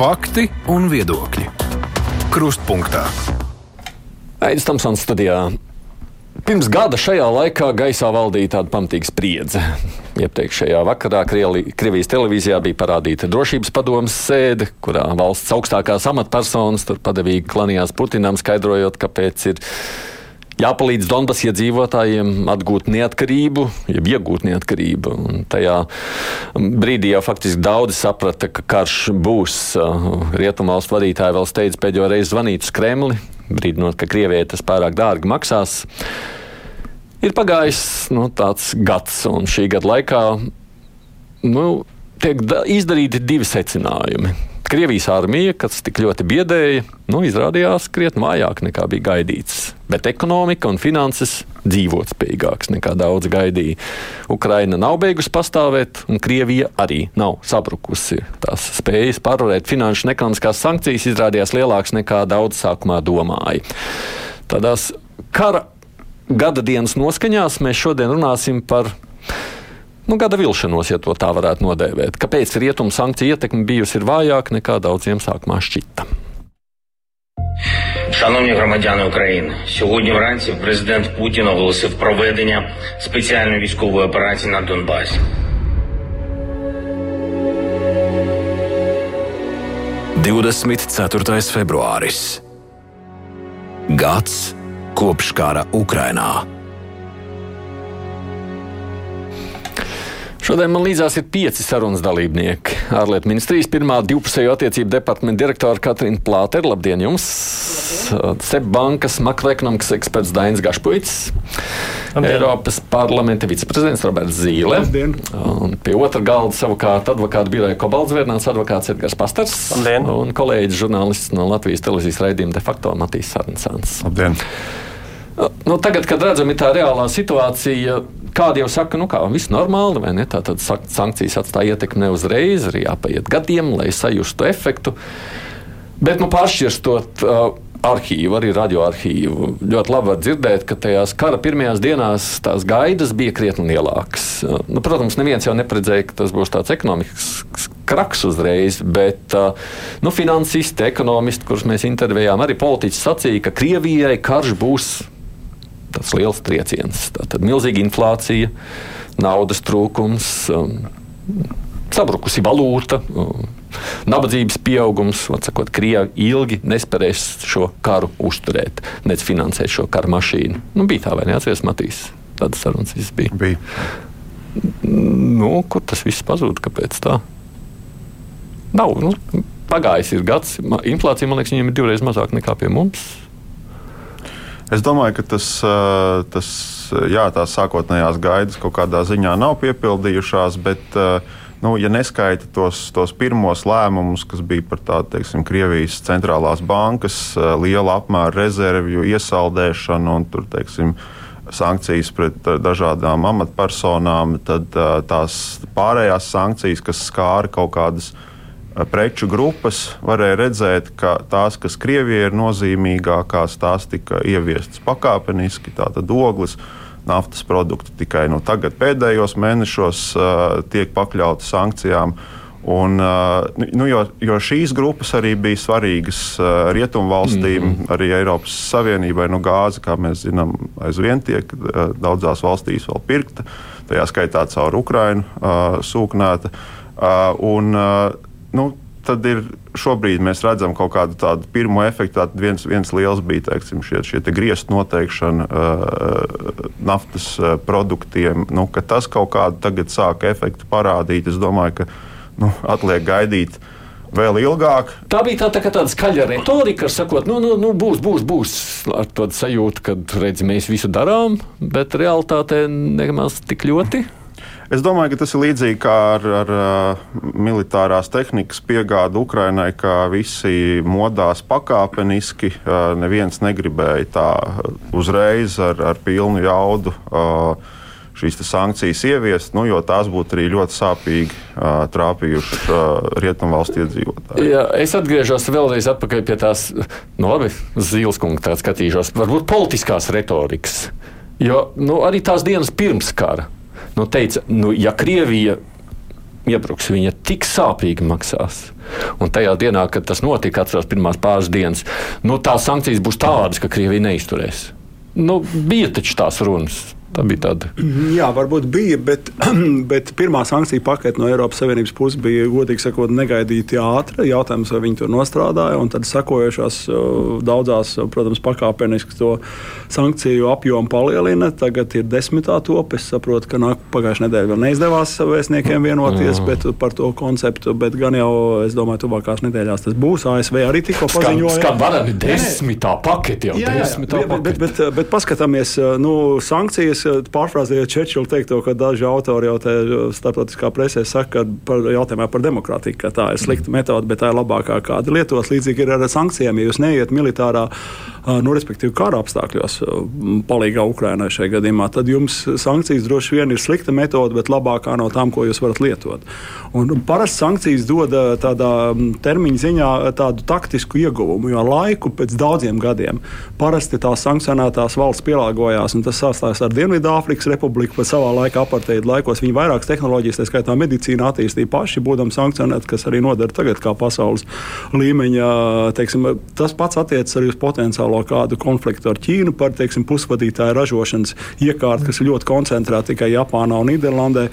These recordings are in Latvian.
Fakti un viedokļi. Krustpunktā. Aizsmeļamies Tamsons studijā. Pirms gada šajā laikā gaisā valdīja tāda pamatīga spriedze. Iepriekšējā vakarā Krieli, Krievijas televīzijā bija parādīta drošības padomas sēde, kurā valsts augstākās amatpersonas tur padevīgi klanījās Putinam, skaidrojot, kāpēc ir jāpalīdz Donbass iedzīvotājiem atgūt neatkarību, jeb iegūt neatkarību. Un tajā brīdī jau faktiski daudzi saprata, ka karš būs. Rietumvalstu vadītāji vēl steidz pēdējo reizi zvanīt uz Kremli, brīdinot, ka Krievijai tas pārāk dārgi maksās. Ir pagājis nu, tāds gads, un šī gada laikā nu, tiek izdarīti divi secinājumi. Krievijas armija, kas tik ļoti biedēja, nu, izrādījās krietni vājāk nekā bija gaidīts. Bet ekonomika un finanses dzīvot spējīgākas nekā daudz gaidīja. Ukraina nav beigusi pastāvēt, un Krievija arī nav sabrukusi. Tās spējas pārvarēt finanšu un ekonomiskās sankcijas izrādījās lielākas nekā daudz sākumā domāja. Tādās kara gada dienas noskaņās mēs šodien runāsim par nu, gada vilšanos, ja tā varētu nodēvēt. Kāpēc rietumu sankciju ietekme bijusi vājāka nekā daudziem sākumā šķita? Шановні громадяни України, сьогодні вранці президент Путін оголосив проведення спеціальної військової операції на Донбасі. Divdesmit ceturtais februāris. Gads kopš kara Ukrainā. Šodien man līdzās ir pieci sarunas dalībnieki. Ārlietu ministrijas pirmā divpusējo attiecību departamenta direktora Katrīna Plāte. Labdien jums! SEB bankas makroekonomikas eksperts Dainis Gašpuits. Eiropas parlamenta viceprezidents Roberts Zīle. Labdien. Un pie otra galda savukārt advokāta biroja Kobalts Vērnāts, advokāts Edgars Pastars. Labdien. Un kolēģis žurnālists no Latvijas televīzijas raidījuma de facto Matīs Sarnsāns. Labdien! Nu, tagad, kad redzam, ir tā reālā situācija, kādi jau saka, nu, kā viss normāli, vai ne? Tātad sankcijas atstāja ietekmi ne uzreiz, arī jāpaiet gadiem, lai sajustu efektu. Bet, nu, pāršķirstot uh, arhīvu, arī radioarhīvu, ļoti labi var dzirdēt, ka tajās kara pirmajās dienās tās gaidas bija krietni lielākas. Uh, nu, protams, neviens jau neparedzēja, ka tas būs tāds ekonomikas kraks uzreiz, bet uh, nu, finansisti, ekonomisti, kurus mēs intervējām, arī politiķi sacīja, ka Krievijai karš būs tāds liels trieciens. Tātad milzīga inflācija, naudas trūkums, um, sabrukusi valūta, um, nabadzības pieaugums. Sakot, Krievija ilgi nespēs šo karu uzturēt, nec finansēt šo karu mašīnu. Nu, bija tā, vai ne? Atcerieties, Matīs. Tādas sarunas viss bija. bija. Nu, kur tas viss pazūd? Kāpēc tā? Nav. Nu, pagājis ir gads. Inflācija, man liekas, viņiem ir divreiz mazāk nekā pie mums. Es domāju, ka tas, tas jā, tās sākotnējās gaidas kaut kādā ziņā nav piepildījušās, bet, nu, ja neskaita tos, tos pirmos lēmumus, kas bija par tādu, teiksim, Krievijas centrālās bankas liela apmēra rezervju iesaldēšanu un tur, teiksim, sankcijas pret dažādām amatpersonām, tad tās pārējās sankcijas, kas skāra kaut kādas preču grupas varēja redzēt, ka tās, kas Krievijai ir nozīmīgākās, tās tika ieviestas pakāpeniski, tātad ogles. Naftas produkti tikai nu, tagad, pēdējos mēnešos, uh, tiek pakļauti sankcijām. Un, uh, nu, jo, jo šīs grupas arī bija svarīgas uh, rietumvalstīm, mm arī Eiropas Savienībai. Nu, gāze, kā mēs zinām, aizvien tiek uh, daudzās valstīs vēl pirkta, tajā skaitā caur Ukrainu uh, sūknēta. Uh, un, uh, nu, tad ir šobrīd mēs redzam kaut kādu tādu pirmo efektu. Tātad viens, viens liels bija teiksim, šie, šie te griestu noteikšana uh, naftas produktiem. Nu, tas kaut kādu tagad sāk efektu parādīt. Es domāju, ka nu, atliek gaidīt. Vēl ilgāk. Tā bija tā, tā, tāda skaļa retorika, sakot, nu, nu, nu būs, būs, būs ar tādu sajūtu, ka redz, mēs visu darām, bet realitātē nemaz tik ļoti. Es domāju, ka tas ir līdzīgi kā ar, ar militārās tehnikas piegādi Ukrainai, ka visi modās pakāpeniski. Neviens negribēja tā uzreiz ar, ar pilnu jaudu šīs sankcijas ieviest, nu, jo tās būtu arī ļoti sāpīgi uh, trāpījušas uh, rietumvalstu iedzīvotājiem. Jā, es atgriežos vēlreiz pie tās, nu, labi, Zīles kunga tā skatīšos, varbūt politiskās retorikas. Jo nu, arī tās dienas pirms kara nu, teica, nu, ja Krievija iebruks, viņa tik sāpīgi maksās. Un tajā dienā, kad tas notika, atceros pirmās pāris dienas, nu, tās sankcijas būs tādas, ka Krievija neizturēs. Nu, bija taču tās runas. Tā bija tāda. Jā, varbūt bija, bet, bet pirmā sankcija pakete no Eiropas Savienības puses bija, godīgi sakot, negaidīti ātra. Jautājums, vai viņi to nostrādāja, un tad sekojušās daudzās, protams, pakāpeniski to sankciju apjomu palielina. Tagad ir desmitā top. Es saprotu, ka pagājušajā nedēļā vēl neizdevās vēstniekiem vienoties par to konceptu, bet gan jau, es domāju, tuvākās nedēļās tas būs. ASV arī tikko paziņoja. Kā varētu desmitā pakete jau jā, desmitā jā, bet, bet, bet, bet paskatāmies, nu, sankcijas es pārfrāzēju Čečulu teikto, ka daži autori jau te starptautiskā presē saka par jautājumā par demokrātiju, ka tā ir slikta metode, bet tā ir labākā, kāda lietos. Līdzīgi ir ar sankcijām. Ja jūs neiet militārā, nu, respektīvi kara apstākļos, palīgā Ukrainai šajā gadījumā, tad jums sankcijas droši vien ir slikta metode, bet labākā no tām, ko jūs varat lietot. Un parasti sankcijas dod tādā termiņa ziņā tādu taktisku ieguvumu, jo laiku pēc daudziem gadiem parasti tās sankcionētās valsts pielāgojās, un tas sāstās ar Dienvidāfrikas Republiku, pa savā laikā apartheid laikos. Viņi vairākas tehnoloģijas, tā skaitā medicīnu, attīstīja paši, būdami sankcionēti, kas arī nodara tagad kā pasaules līmeņa. Teiksim, tas pats attiecas arī uz potenciālo kādu konfliktu ar Ķīnu par teiksim, pusvadītāju ražošanas iekārtu, kas ir ļoti koncentrēta tikai Japānā un Nīderlandē,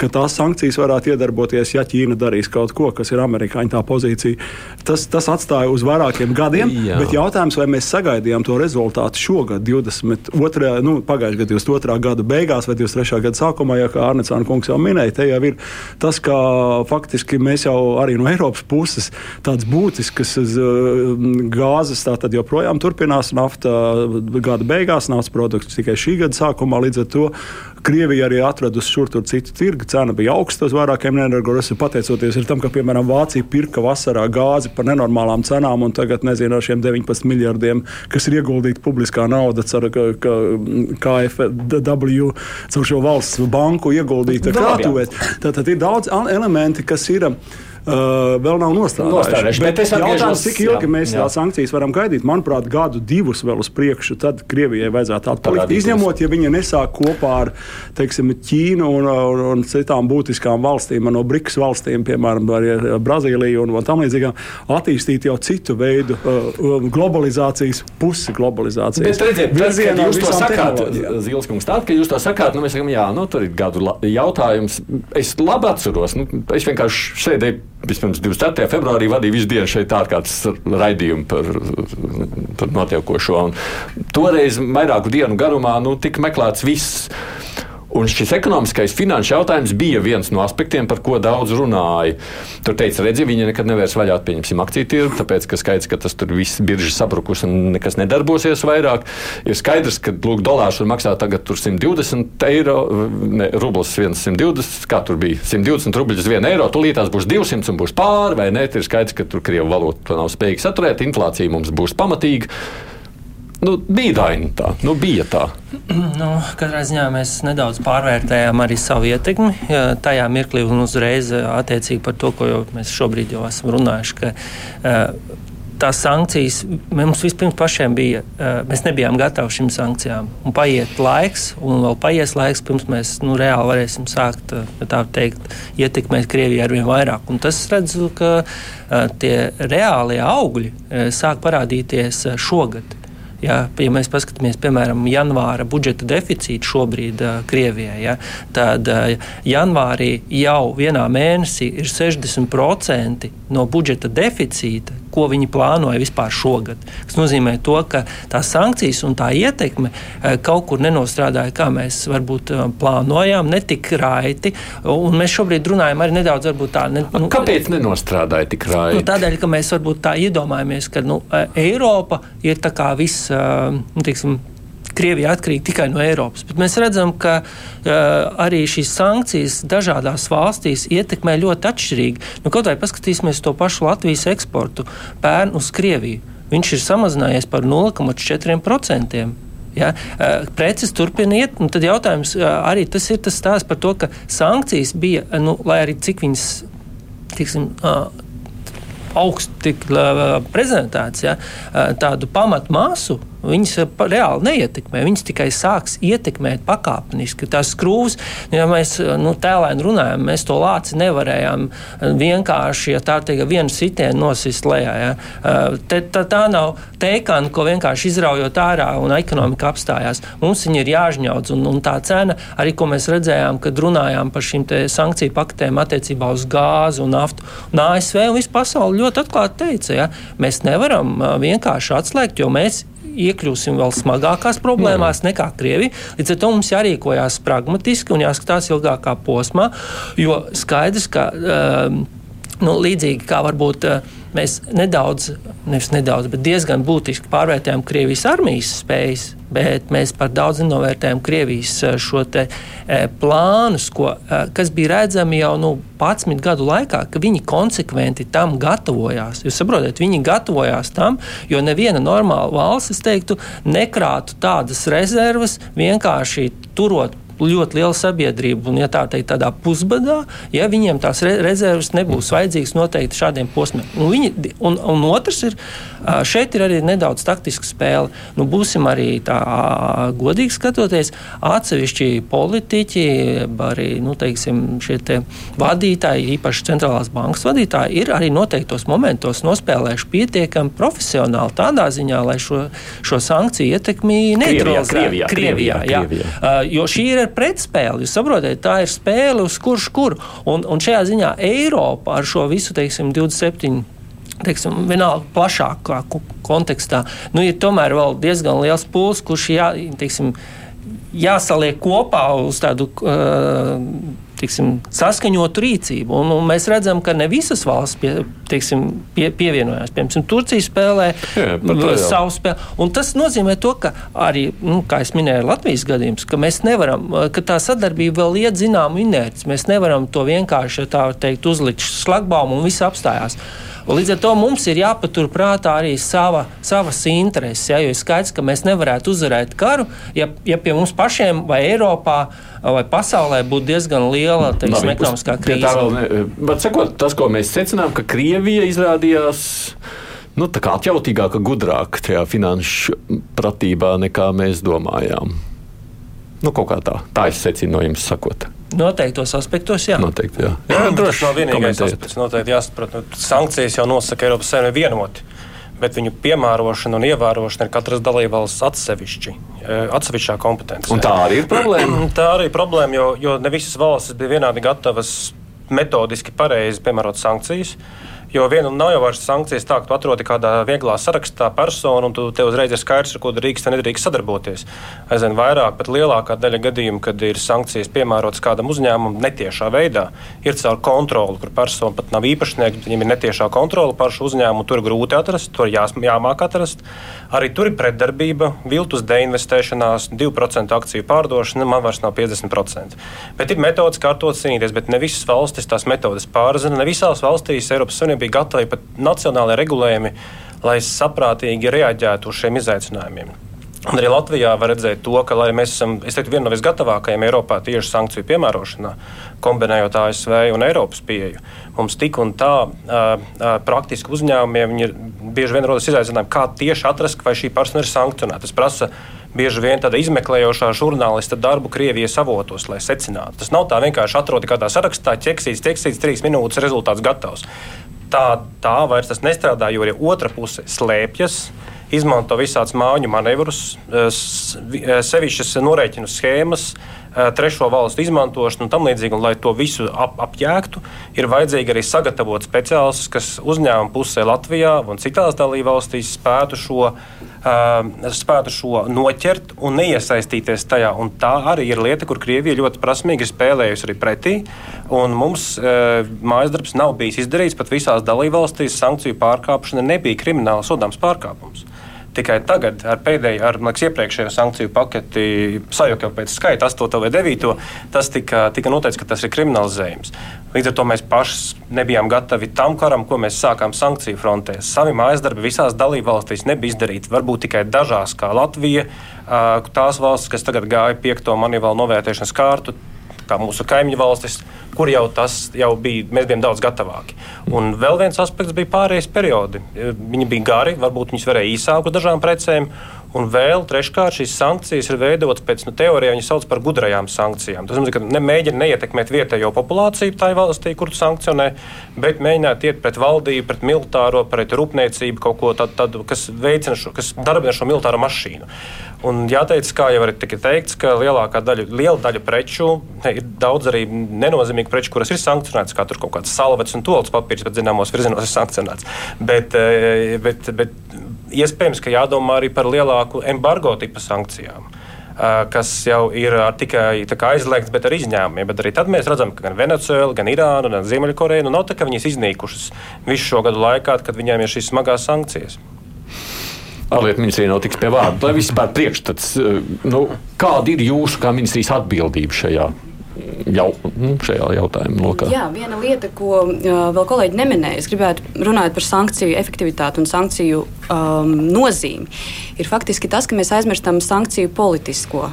ka tās sankcijas varētu iedarboties, ja Ķīna darīs kaut ko, kas ir amerikāņu tā pozīcija. Tas, tas atstāja uz vairākiem gadiem, Jā. bet jautājums, vai mēs sagaidījām to rezultātu šogad, 22. Nu, pagājušajā gadā, 22. 22. gada beigās vai 23. gada sākumā, ja kā Arnēcāna kungs jau minēja, te jau ir tas, ka faktiski mēs jau arī no Eiropas puses tādas būtiskas gāzes tātad joprojām turpinās nafta gada beigās, naftas produkts tikai šī gada sākumā. Līdz ar to Krievija arī atradusi šur tur citu tirgu. Cena bija augsta uz vairākiem energoresursiem, pateicoties tam, ka, piemēram, Vācija pirka vasarā gāzi par nenormālām cenām, un tagad, nezinu, ar šiem 19 miljardiem, kas ir ieguldīti publiskā nauda, cer, ka, ka KFW caur šo valsts banku ieguldīta krātuvēs. Tātad ir daudz elementi, kas ir uh, vēl nav nostrādājuši. Bet, bet es jautājums, cik ilgi jā, mēs jā. tās sankcijas varam gaidīt? Manuprāt, gadu divus vēl uz priekšu, tad Krievijai vajadzētu atpalikt. Izņemot, ja viņa nesāk kopā ar teiksim, Ķīnu un, un, un citām būtiskām valstīm, no BRICS valstīm, piemēram, arī Brazīliju un, un tam līdzīgām, attīstīt jau citu veidu uh, globalizācijas pusi globalizācijas. Bet redziet, virzienā, jūs to sakāt, Zils kungs, tā, ka jūs to sakāt, nu mēs sakam, jā, nu tur ir gadu jautājums. Es labi atceros, nu, es vienkārši sēdēju Vispirms 24. februārī vadīja visu dienu šeit ārkārtas raidījumu par, par notiekošo. Un toreiz vairāku dienu garumā nu, tika meklēts viss Un šis ekonomiskais finanšu jautājums bija viens no aspektiem, par ko daudz runāja. Tur teica, redzi, viņi nekad nevērs vaļā, pieņemsim, akciju tirgu, tāpēc, ka skaidrs, ka tas tur viss biržas sabrukus un nekas nedarbosies vairāk. Ir skaidrs, ka, lūk, dolārs var maksāt tagad 120 eiro, ne, rublis 120, kā tur bija 120 rubļus uz 1 eiro, tūlīt tās būs 200 un būs pāri, vai ne? Ir skaidrs, ka tur Krievu valūta nav spējīga saturēt, inflācija mums būs pamatīga. Nu, daina tā, nu, bija tā. Nu, katrā ziņā mēs nedaudz pārvērtējām arī savu ietekmi. Tajā mirklī un uzreiz attiecīgi par to, ko mēs šobrīd jau esam runājuši. Ka, uh, tās sankcijas mums vispirms pašiem bija, mēs nebijām gatavi šīm sankcijām. Un paiet laiks, un vēl paies laiks, pirms mēs nu, reāli varēsim sākt teikt, ietekmēt Krieviju ar vien vairāk. Un tas redzu, ka tie reālie augļi sāk parādīties šogad. Ja, ja mēs paskatāmies, piemēram, janvāra budžeta deficītu šobrīd uh, Krievijai, ja, tad uh, janvārī jau vienā mēnesī ir 60% no budžeta deficīta, ko viņi plānoja vispār šogad. Tas nozīmē, to, ka tās sankcijas un tā ietekme eh, kaut kur nenostrādāja, kā mēs varbūt eh, plānojām, netik raiti. Mēs šobrīd runājam arī nedaudz tā. Ne, nu, Kāpēc nenostrādāja tik raiti? Nu, tādēļ, ka mēs varbūt tā iedomājamies, ka nu, eh, Eiropa ir tā kā viss. Nu, tiksim, Krievija atkarīga tikai no Eiropas. Bet mēs redzam, ka uh, arī šīs sankcijas dažādās valstīs ietekmē ļoti atšķirīgi. Nu, kaut vai paskatīsimies to pašu Latvijas eksportu pērn uz Krieviju. Viņš ir samazinājies par 0,4%. Ja, preces turpina iet, un tad jautājums arī tas ir tas stāsts par to, ka sankcijas bija, nu, lai arī cik viņas tiksim, augst, tik prezentēts, ja, tādu pamatmasu viņas reāli neietekmē. Viņas tikai sāks ietekmēt pakāpeniski. Tas skrūves, ja mēs nu, tēlēni runājam, mēs to lāci nevarējām vienkārši, ja tā teikt, vienu sitienu nosist lejā. Ja. Te, tā, tā nav teikana, ko vienkārši izraujot ārā un ekonomika apstājās. Mums viņa ir jāžņaudz, un, un tā cena, arī ko mēs redzējām, kad runājām par šīm sankciju paketēm attiecībā uz gāzi un naftu. Un ASV un visu pasauli ļoti atklāti teica, ja, mēs nevaram vienkārši atslēgt, jo mēs iekļūsim vēl smagākās problēmās mm. nekā Krievija. Līdz ar to mums jārīkojas pragmatiski un jāskatās ilgākā posmā, jo skaidrs, ka um, nu, līdzīgi kā varbūt. Uh, mēs nedaudz, nevis nedaudz, bet diezgan būtiski pārvērtējam Krievijas armijas spējas, bet mēs par daudz novērtējam Krievijas eh, šo te, e, plānus, ko, kas bija redzami jau nu, 11 gadu laikā, ka viņi konsekventi tam gatavojās. Jūs saprotat, viņi gatavojās tam, jo neviena normāla valsts, es teiktu, nekrātu tādas rezerves vienkārši turot ļoti liela sabiedrība, un, ja tā teikt, tādā pusbadā, ja viņiem tās re rezerves nebūs vajadzīgas noteikti šādiem posmiem. Un, viņi, un, un otrs ir, šeit ir arī nedaudz taktiska spēle. Nu, būsim arī tā godīgi skatoties, atsevišķi politiķi, arī nu, teiksim, šie te vadītāji, īpaši centrālās bankas vadītāji, ir arī noteiktos momentos nospēlējuši pietiekami profesionāli tādā ziņā, lai šo, šo sankciju ietekmi neutralizētu. Krievijā, Krievijā, Krievijā, Krievijā. Uh, jo šī ir pretspēle. Jūs saprotat, tā ir spēle uz kurš kur. Un, un šajā ziņā Eiropa ar šo visu teiksim, 27 teiksim, vienalga plašākā kontekstā, nu, ir tomēr vēl diezgan liels pūls, kurš jā, teiksim, jāsaliek kopā uz tādu. Uh, tiksim, saskaņotu rīcību. Un, un mēs redzam, ka ne visas valsts pie, tiksim, pie, pievienojās. Piemēram, Turcija spēlē Jā, savu spēli. Un tas nozīmē to, ka arī, nu, kā jau minēju, Latvijas gadījums, ka mēs nevaram, ka tā sadarbība vēl iet zināmu inerci. Mēs nevaram to vienkārši tā teikt, uzlikt šlagbaumu un viss apstājās. Līdz ar to mums ir jāpaturprātā arī sava, savas intereses. Ja, jo ir skaidrs, ka mēs nevarētu uzvarēt karu, ja, ja pie mums pašiem vai Eiropā vai pasaulē būtu diezgan liela teiksim, ekonomiskā krīze. Ne, bet sakot, tas, ko mēs secinām, ka Krievija izrādījās nu, atjautīgāka, gudrāka tajā finanšu pratībā nekā mēs domājām. Nu, kaut kā tā. Tā es secinu no jums sakot. Noteiktos aspektos, jā. Noteikti, jā. jā, jā droši nav vienīgais aspekts. Noteikti jāsaprot, nu, sankcijas jau nosaka Eiropas Savienība vienoti. Bet viņu piemērošana un ievērošana ir katras dalībvalsts atsevišķi, e, atsevišķā kompetence. Un tā arī ir problēma. tā arī ir problēma, jo, jo ne visas valstis bija vienādi gatavas metodiski pareizi piemērot sankcijas. Uh, Jo viena nav jau vairs sankcijas tā, ka tu atrodi kādā vieglā sarakstā personu un tu tev uzreiz ir skaidrs, ar ko drīkst vai nedrīkst sadarboties. Aizvien vairāk, pat lielākā daļa gadījumu, kad ir sankcijas piemērotas kādam uzņēmumam netiešā veidā, ir caur kontroli, kur persona pat nav īpašnieks, bet viņiem ir netiešā kontrole par šo uzņēmumu. Tur ir grūti atrast, tur jās, jāmāk atrast. Arī tur ir pretdarbība, viltus deinvestēšanās, 2% akciju pārdošana, man vairs nav 50%. Bet ir metodas, kā ar to cīnīties, bet ne visas valstis tās metodas pārzina. Ne visās valstīs Eiropas Savienībā bija gatavi pat nacionālajie regulējumi, lai saprātīgi reaģētu uz šiem izaicinājumiem. Un arī Latvijā var redzēt to, ka mēs esam teiktu, viena no visgatavākajām Eiropā tieši sankciju piemērošanā, kombinējot ASV un Eiropas pieeju. Mums tik un tā uh, praktiski uzņēmumiem ir bieži vien rodas izaicinājumi, kā tieši atrast, vai šī persona ir sankcionēta. Tas prasa bieži vien tāda izmeklējošā žurnālista darbu Krievijas avotos, lai secinātu. Tas nav tā vienkārši atrodi kādā sarakstā, ķeksīts, ķeksīts, trīs minūtes, rezultāts gatavs tā, tā vairs tas nestrādā, jo arī otra puse slēpjas. Izmanto visādus māju manevrus, sevišķas norēķinu schēmas, eh, trešo valstu izmantošanu un tam līdzīgi. Un, lai to visu ap, apjēgtu, ir vajadzīgi arī sagatavot speciālistus, kas uzņēmuma pusē Latvijā un citās dalībvalstīs spētu šo spētu šo noķert un neiesaistīties tajā. Un tā arī ir lieta, kur Krievija ļoti prasmīgi spēlējusi arī pretī. Mums e, mājas darbs nav bijis izdarīts pat visās dalībvalstīs. Sankciju pārkāpšana nebija krimināla sodāms pārkāpums. Tikai tagad, ar pēdējo, ar liekas, iepriekšējo sankciju paketi, sajūta jau pēc skaita, 8 vai 9, tas tika, tika noteikts, ka tas ir kriminālizējums. Līdz ar to mēs paši nebijām gatavi tam karam, ko mēs sākām sankciju frontē. Savi mājas darbi visās dalībvalstīs nebija izdarīti. Varbūt tikai dažās, kā Latvija, tās valstis, kas tagad gāja piekto manivālu novērtēšanas kārtu, kā mūsu kaimiņu valstis, kur jau tas jau bija, mēs bijām daudz gatavāki. Un vēl viens aspekts bija pārējais periodi. Viņi bija gari, varbūt viņus varēja īsāk uz dažām precēm. Un vēl treškārt šīs sankcijas ir veidotas pēc nu, teorijām, viņas sauc par gudrajām sankcijām. Tas nozīmē, ka ne, mēģina neietekmēt vietējo populāciju tajā valstī, kur sankcionē, bet mēģināt iet pret valdību, pret militāro, pret rūpniecību, kaut ko tādu, tā, kas veicina šo, kas darbina šo militāro mašīnu. Un jāteic, kā jau tika teikts, ka lielākā daļa, liela daļa preču, ne, ir daudz arī nenozīmīgu preču, kuras ir sankcionētas, kā tur kaut kāds salvets un tolis papīrs, bet zināmos virzienos ir sankcionēts. Bet, eh, bet, bet iespējams, ka jādomā arī par lielāku embargo tipu sankcijām kas jau ir tikai aizliegts, bet ar izņēmumiem. Bet arī tad mēs redzam, ka gan Venecuēla, gan Irāna, gan Ziemeļkoreja nu, nav tā, ka viņas iznīkušas visu šo gadu laikā, kad viņiem ir šīs smagās sankcijas ārlietu ministrija nav tiks pie vārda. Lai vispār priekšstats, nu, kāda ir jūsu kā ministrijas atbildība šajā? Jau, nu, šajā jautājumā. Lokā. Jā, viena lieta, ko uh, vēl kolēģi neminēja, es gribētu runāt par sankciju efektivitāti un sankciju um, nozīmi, ir faktiski tas, ka mēs aizmirstam sankciju politisko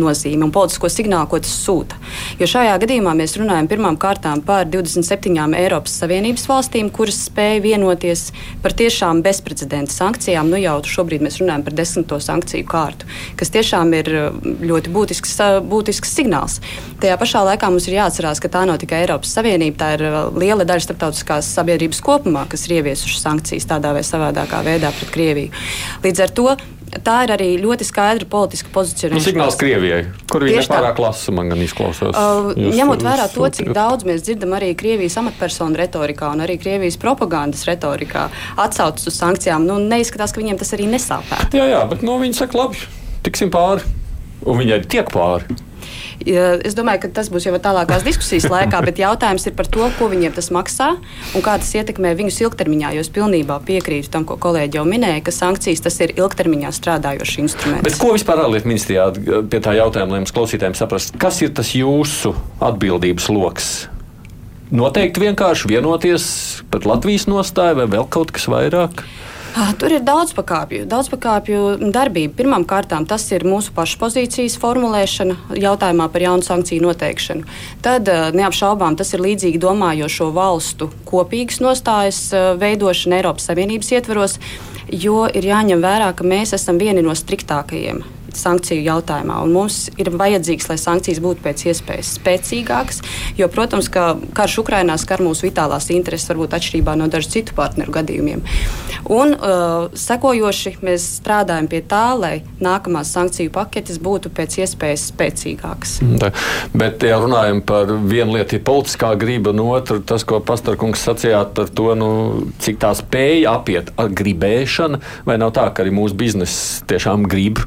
nozīme un politisko signālu, ko tas sūta. Jo šajā gadījumā mēs runājam pirmām kārtām par 27 Eiropas Savienības valstīm, kuras spēja vienoties par tiešām bezprecedenta sankcijām. Nu jau šobrīd mēs runājam par desmito sankciju kārtu, kas tiešām ir uh, ļoti būtisks, uh, būtisks signāls. Tajā pašā laikā mums ir jāatcerās, ka tā nav tikai Eiropas Savienība, tā ir uh, liela daļa starptautiskās sabiedrības kopumā, kas ir ieviesušas sankcijas tādā vai savādākā veidā pret Krieviju. Līdz ar to tā ir arī ļoti skaidra politiska pozīcija. Nu, signāls Krievijai, kur viņa nepārāk lasa, man gan izklausās. Uh, ņemot vērā to, cik daudz mēs dzirdam arī Krievijas amatpersonu retorikā un arī Krievijas propagandas retorikā atsaucas uz sankcijām, nu, neizskatās, ka viņiem tas arī nesāpētu. Jā, jā, bet nu, viņi saka, labi, tiksim pāri. Un viņai tiek pāri. Es domāju, ka tas būs jau tālākās diskusijas laikā, bet jautājums ir par to, ko viņiem tas maksā un kā tas ietekmē viņus ilgtermiņā. Jo es pilnībā piekrītu tam, ko kolēģi jau minēja, ka sankcijas tas ir ilgtermiņā strādājošs instruments. Bet ko vispār ārlietu ministrijā pie tā jautājuma, lai mums klausītājiem saprast, kas ir tas jūsu atbildības lokus? Noteikti vienkārši vienoties par Latvijas nostāju vai vēl kaut kas vairāk? Ah, tur ir daudz pakāpju, daudz pakāpju darbība. Pirmkārt, tas ir mūsu pašu pozīcijas formulēšana jautājumā par jaunu sankciju noteikšanu. Tad eh, neapšaubām tas ir līdzīgi domājošo valstu kopīgas nostājas eh, veidošana Eiropas Savienības ietvaros, jo ir jāņem vērā, ka mēs esam vieni no striktākajiem sankciju jautājumā. Un mums ir vajadzīgs, lai sankcijas būtu pēc iespējas spēcīgākas, jo, protams, ka karš Ukrainā skar mūsu vitālās intereses, varbūt atšķirībā no dažu citu partneru gadījumiem. Un uh, sekojoši mēs strādājam pie tā, lai nākamās sankciju paketes būtu pēc iespējas spēcīgākas. Da, bet, ja runājam par vienu lietu, ir politiskā griba, un otru tas, ko Pastarkungs sacījāt par to, nu, cik tā spēja apiet ar gribēšanu, vai nav tā, ka arī mūsu biznesa tiešām grib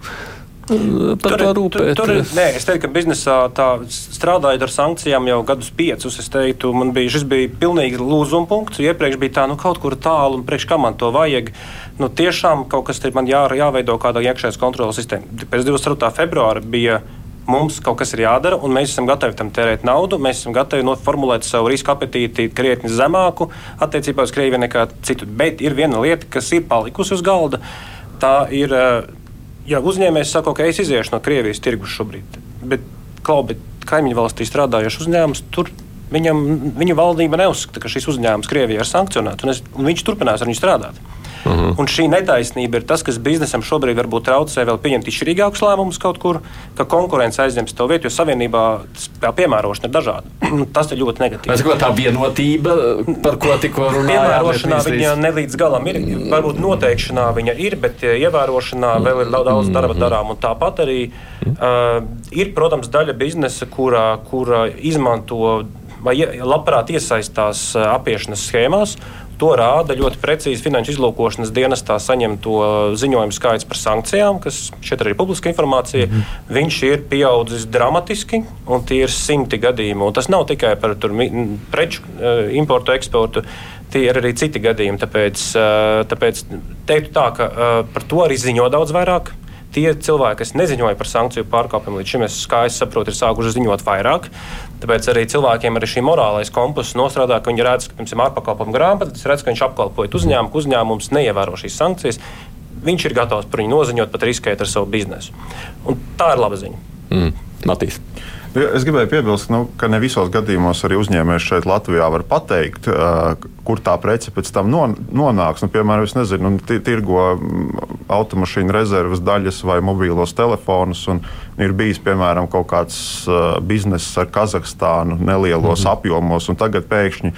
par to rūpēties? Tur, tur, nē, es teiktu, ka biznesā tā strādājot ar sankcijām jau gadus piecus, es teiktu, man bija šis bija pilnīgi lūzuma punkts. Iepriekš bija tā, nu kaut kur tālu, un priekš kā man to vajag. Nu, tiešām kaut kas ir man jā, jāveido kāda iekšējās kontrolas sistēma. Pēc 24. februāra bija mums kaut kas ir jādara, un mēs esam gatavi tam tērēt naudu. Mēs esam gatavi noformulēt savu riska apetīti krietni zemāku attiecībā uz Krieviju nekā citu. Bet ir viena lieta, kas ir palikusi uz galda. Tā ir uh, ja uzņēmējs saka, ka es iziešu no Krievijas tirgus šobrīd, bet, klau, bet kaimiņu valstī strādājošs uzņēmums, tur viņam, viņa valdība neuzskata, ka šis uzņēmums Krievijā ir sankcionēts, un, es, un viņš turpinās ar viņu strādāt. Uh mhm. -huh. Un šī netaisnība ir tas, kas biznesam šobrīd varbūt traucē vēl pieņemt izšķirīgākus lēmumus kaut kur, ka konkurence aizņems to vietu, jo savienībā tā piemērošana ir dažāda. tas ir ļoti negatīvi. Es gribētu tā vienotība, par ko tikko runājām. Piemērošanā viņa ne līdz galam ir. Varbūt noteikšanā viņa ir, bet eh, ievērošanā vēl ir daudz darba mhm. darām. Un tāpat arī uh, ir, protams, daļa biznesa, kurā, kurā izmanto vai labprāt iesaistās eh, apiešanas schēmās. To rāda ļoti precīzi finanšu izlūkošanas dienestā saņemto ziņojumu skaits par sankcijām, kas šeit arī ir publiska informācija. Mm. Viņš ir pieaudzis dramatiski, un tie ir simti gadījumi. Un tas nav tikai par tur, preču eh, importu, eksportu. Tie ir arī citi gadījumi. Tāpēc, eh, tāpēc teiktu tā, ka par to arī ziņo daudz vairāk tie cilvēki, kas neziņoja par sankciju pārkāpumiem, līdz šim, es, kā es saprotu, ir sākuši ziņot vairāk. Tāpēc arī cilvēkiem arī šī morālais kompass nostrādā, ka viņi redz, ka piemēram ārpakalpojumu grāmatā, redz, ka viņš apkalpoja uzņēmumu, ka uzņēmums neievēro šīs sankcijas. Viņš ir gatavs par viņu noziņot, pat riskēt ar savu biznesu. Un tā ir laba ziņa. Mm. Matīs. Es gribēju piebilst, nu, ka ne visos gadījumos arī uzņēmējs šeit Latvijā var pateikt, kur tā prece pēc tam non, nonāks. Nu, piemēram, es nezinu, nu, tirgo automašīnu rezerves daļas vai mobīlos telefonus. Ir bijis piemēram kaut kāds bizness ar Kazahstānu nelielos mm -hmm. apjomos, un tagad pēkšņi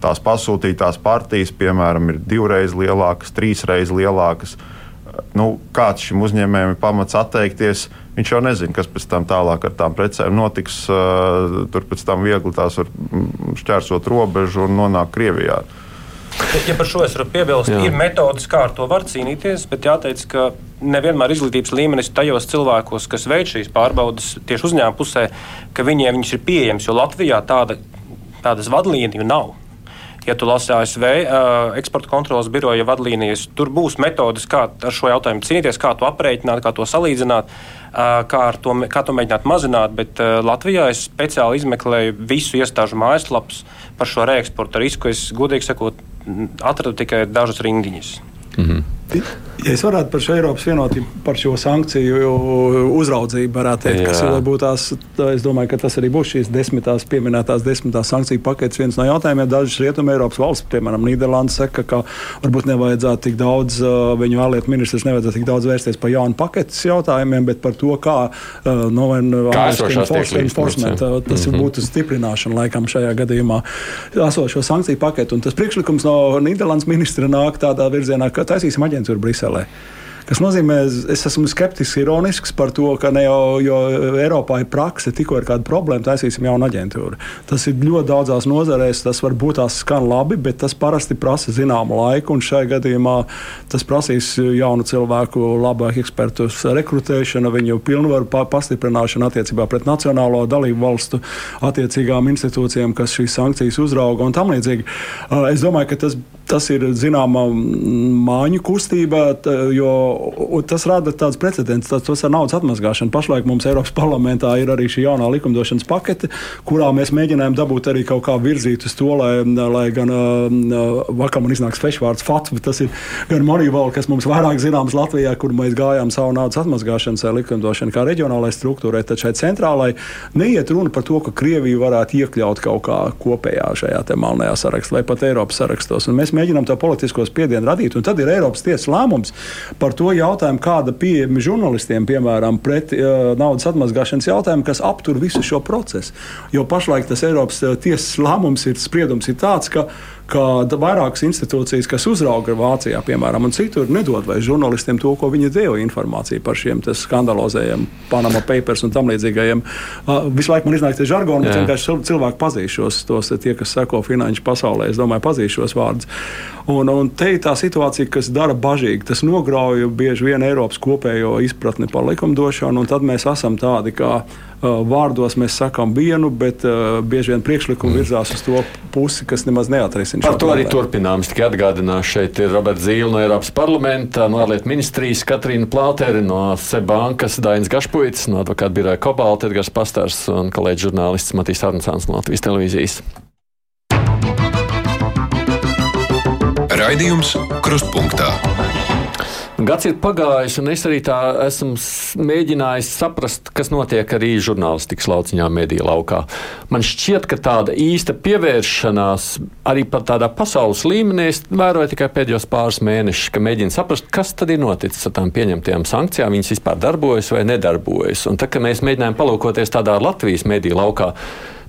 tās pasūtītās partijas, piemēram, ir divreiz lielākas, trīsreiz lielākas. Nu, kāds šim uzņēmējam ir pamats atteikties? Viņš jau nezina, kas pēc tam tālāk ar tām precēm notiks. Tur pēc tam viegli tās var šķērsot robežu un nonākt Krievijā. Ja par šo es varu piebilst, Jā. ir metodas, kā ar to var cīnīties, bet jāteic, ka nevienmēr izglītības līmenis tajos cilvēkos, kas veic šīs pārbaudas tieši uzņēmuma pusē, ka viņiem viņas ir pieejamas, jo Latvijā tāda, tādas vadlīniju nav. Ja tu lasi ASV uh, eksporta kontrolas biroja vadlīnijas, tur būs metodes, kā ar šo jautājumu cīnīties, kā to aprēķināt, kā to salīdzināt, uh, kā, to, kā to mēģināt mazināt. Bet Latvijā es speciāli izmeklēju visu iestāžu mājaslapas par šo reeksporta risku. Es godīgi sakot, atradu tikai dažas rindiņas. Mm -hmm. Ja es varētu par šo Eiropas vienotību, par šo sankciju uzraudzību, varētu teikt, kas būtu tās, es domāju, ka tas arī būs šīs desmitās pieminētās desmitās sankciju paketes viens no jautājumiem. Dažas rietumē Eiropas valsts, piemēram, Nīderlanda, saka, ka varbūt nevajadzētu tik daudz, viņu ārlietu ministrs nevajadzētu tik daudz vērsties par jaunu paketes jautājumiem, bet par to, kā no enforcement, tas mm -hmm. būtu stiprināšana laikam šajā gadījumā esošo sankciju paketu. Un tas priekšlikums no Nīderlandes ministra nāk tādā virzienā, ka taisīsim aģentūru Briselē. Tas nozīmē, es esmu skeptisks, ironisks par to, ka ne jau, Eiropā ir prakse, tikko ir kāda problēma, taisīsim jaunu aģentūru. Tas ir ļoti daudzās nozarēs, tas varbūt tās skan labi, bet tas parasti prasa zināmu laiku, un šajā gadījumā tas prasīs jaunu cilvēku, labāku ekspertu rekrutēšanu, viņu pilnvaru pastiprināšanu attiecībā pret nacionālo dalību valstu attiecīgām institūcijām, kas šīs sankcijas uzrauga un tam līdzīgi. Es domāju, ka tas, tas ir zināma māņu kustība, jo tas rada tāds precedents, tas, ar naudas atmazgāšanu. Pašlaik mums Eiropas parlamentā ir arī šī jaunā likumdošanas pakete, kurā mēs mēģinājām dabūt arī kaut kā virzīt uz to, lai, lai gan uh, vakar man iznāks fešvārds FATS, bet tas ir gan Moneyval, kas mums vairāk zināms Latvijā, kur mēs gājām savu naudas atmazgāšanas likumdošanu kā reģionālai struktūrai. Tad šai centrālai neiet runa par to, ka Krieviju varētu iekļaut kaut kā kopējā šajā melnajā sarakstā vai pat Eiropas sarakstos. Un mēs mēģinām to politisko spiedienu radīt, un tad ir Eiropas tiesas lēmums par to jautājumu, kāda pieejama žurnālistiem, piemēram, pret uh, naudas atmazgāšanas jautājumu, kas aptur visu šo procesu. Jo pašlaik tas Eiropas tiesas lēmums ir spriedums ir tāds, ka ka vairākas institūcijas, kas uzrauga Vācijā, piemēram, un citur, nedod vai žurnālistiem to, ko viņi deva informāciju par šiem skandalozējiem, Panama Papers un tam līdzīgajiem. Visu laiku man iznāk tie žargoni, bet vienkārši cilvēki pazīst šos, tos tie, kas seko finanšu pasaulē, es domāju, pazīst šos vārdus. Un, un te ir tā situācija, kas dara bažīgi. Tas nograuj bieži vien Eiropas kopējo izpratni par likumdošanu, un tad mēs esam tādi kā vārdos mēs sakām vienu, bet uh, bieži vien priekšlikumi mm. virzās uz to pusi, kas nemaz neatrisina. Par to arī turpinājums. Tikai atgādināšu, šeit ir Roberts Zīle no Eiropas parlamenta, no ārlietu ministrijas, Katrīna Plāteri, no Sebankas, Dainis Gašpuits, no advokāta biroja Kobalta, Edgars Pastārs un kolēģis žurnālists Matīs Arnsāns no Latvijas televīzijas. Raidījums Krustpunktā. Gads ir pagājis, un es arī tā esmu mēģinājis saprast, kas notiek arī žurnālistikas lauciņā, mediju laukā. Man šķiet, ka tāda īsta pievēršanās arī pat tādā pasaules līmenī es vēroju tikai pēdējos pāris mēnešus, ka mēģinu saprast, kas tad ir noticis ar tām pieņemtajām sankcijām, viņas vispār darbojas vai nedarbojas. Un tad, kad mēs mēģinājām palūkoties tādā Latvijas mediju laukā,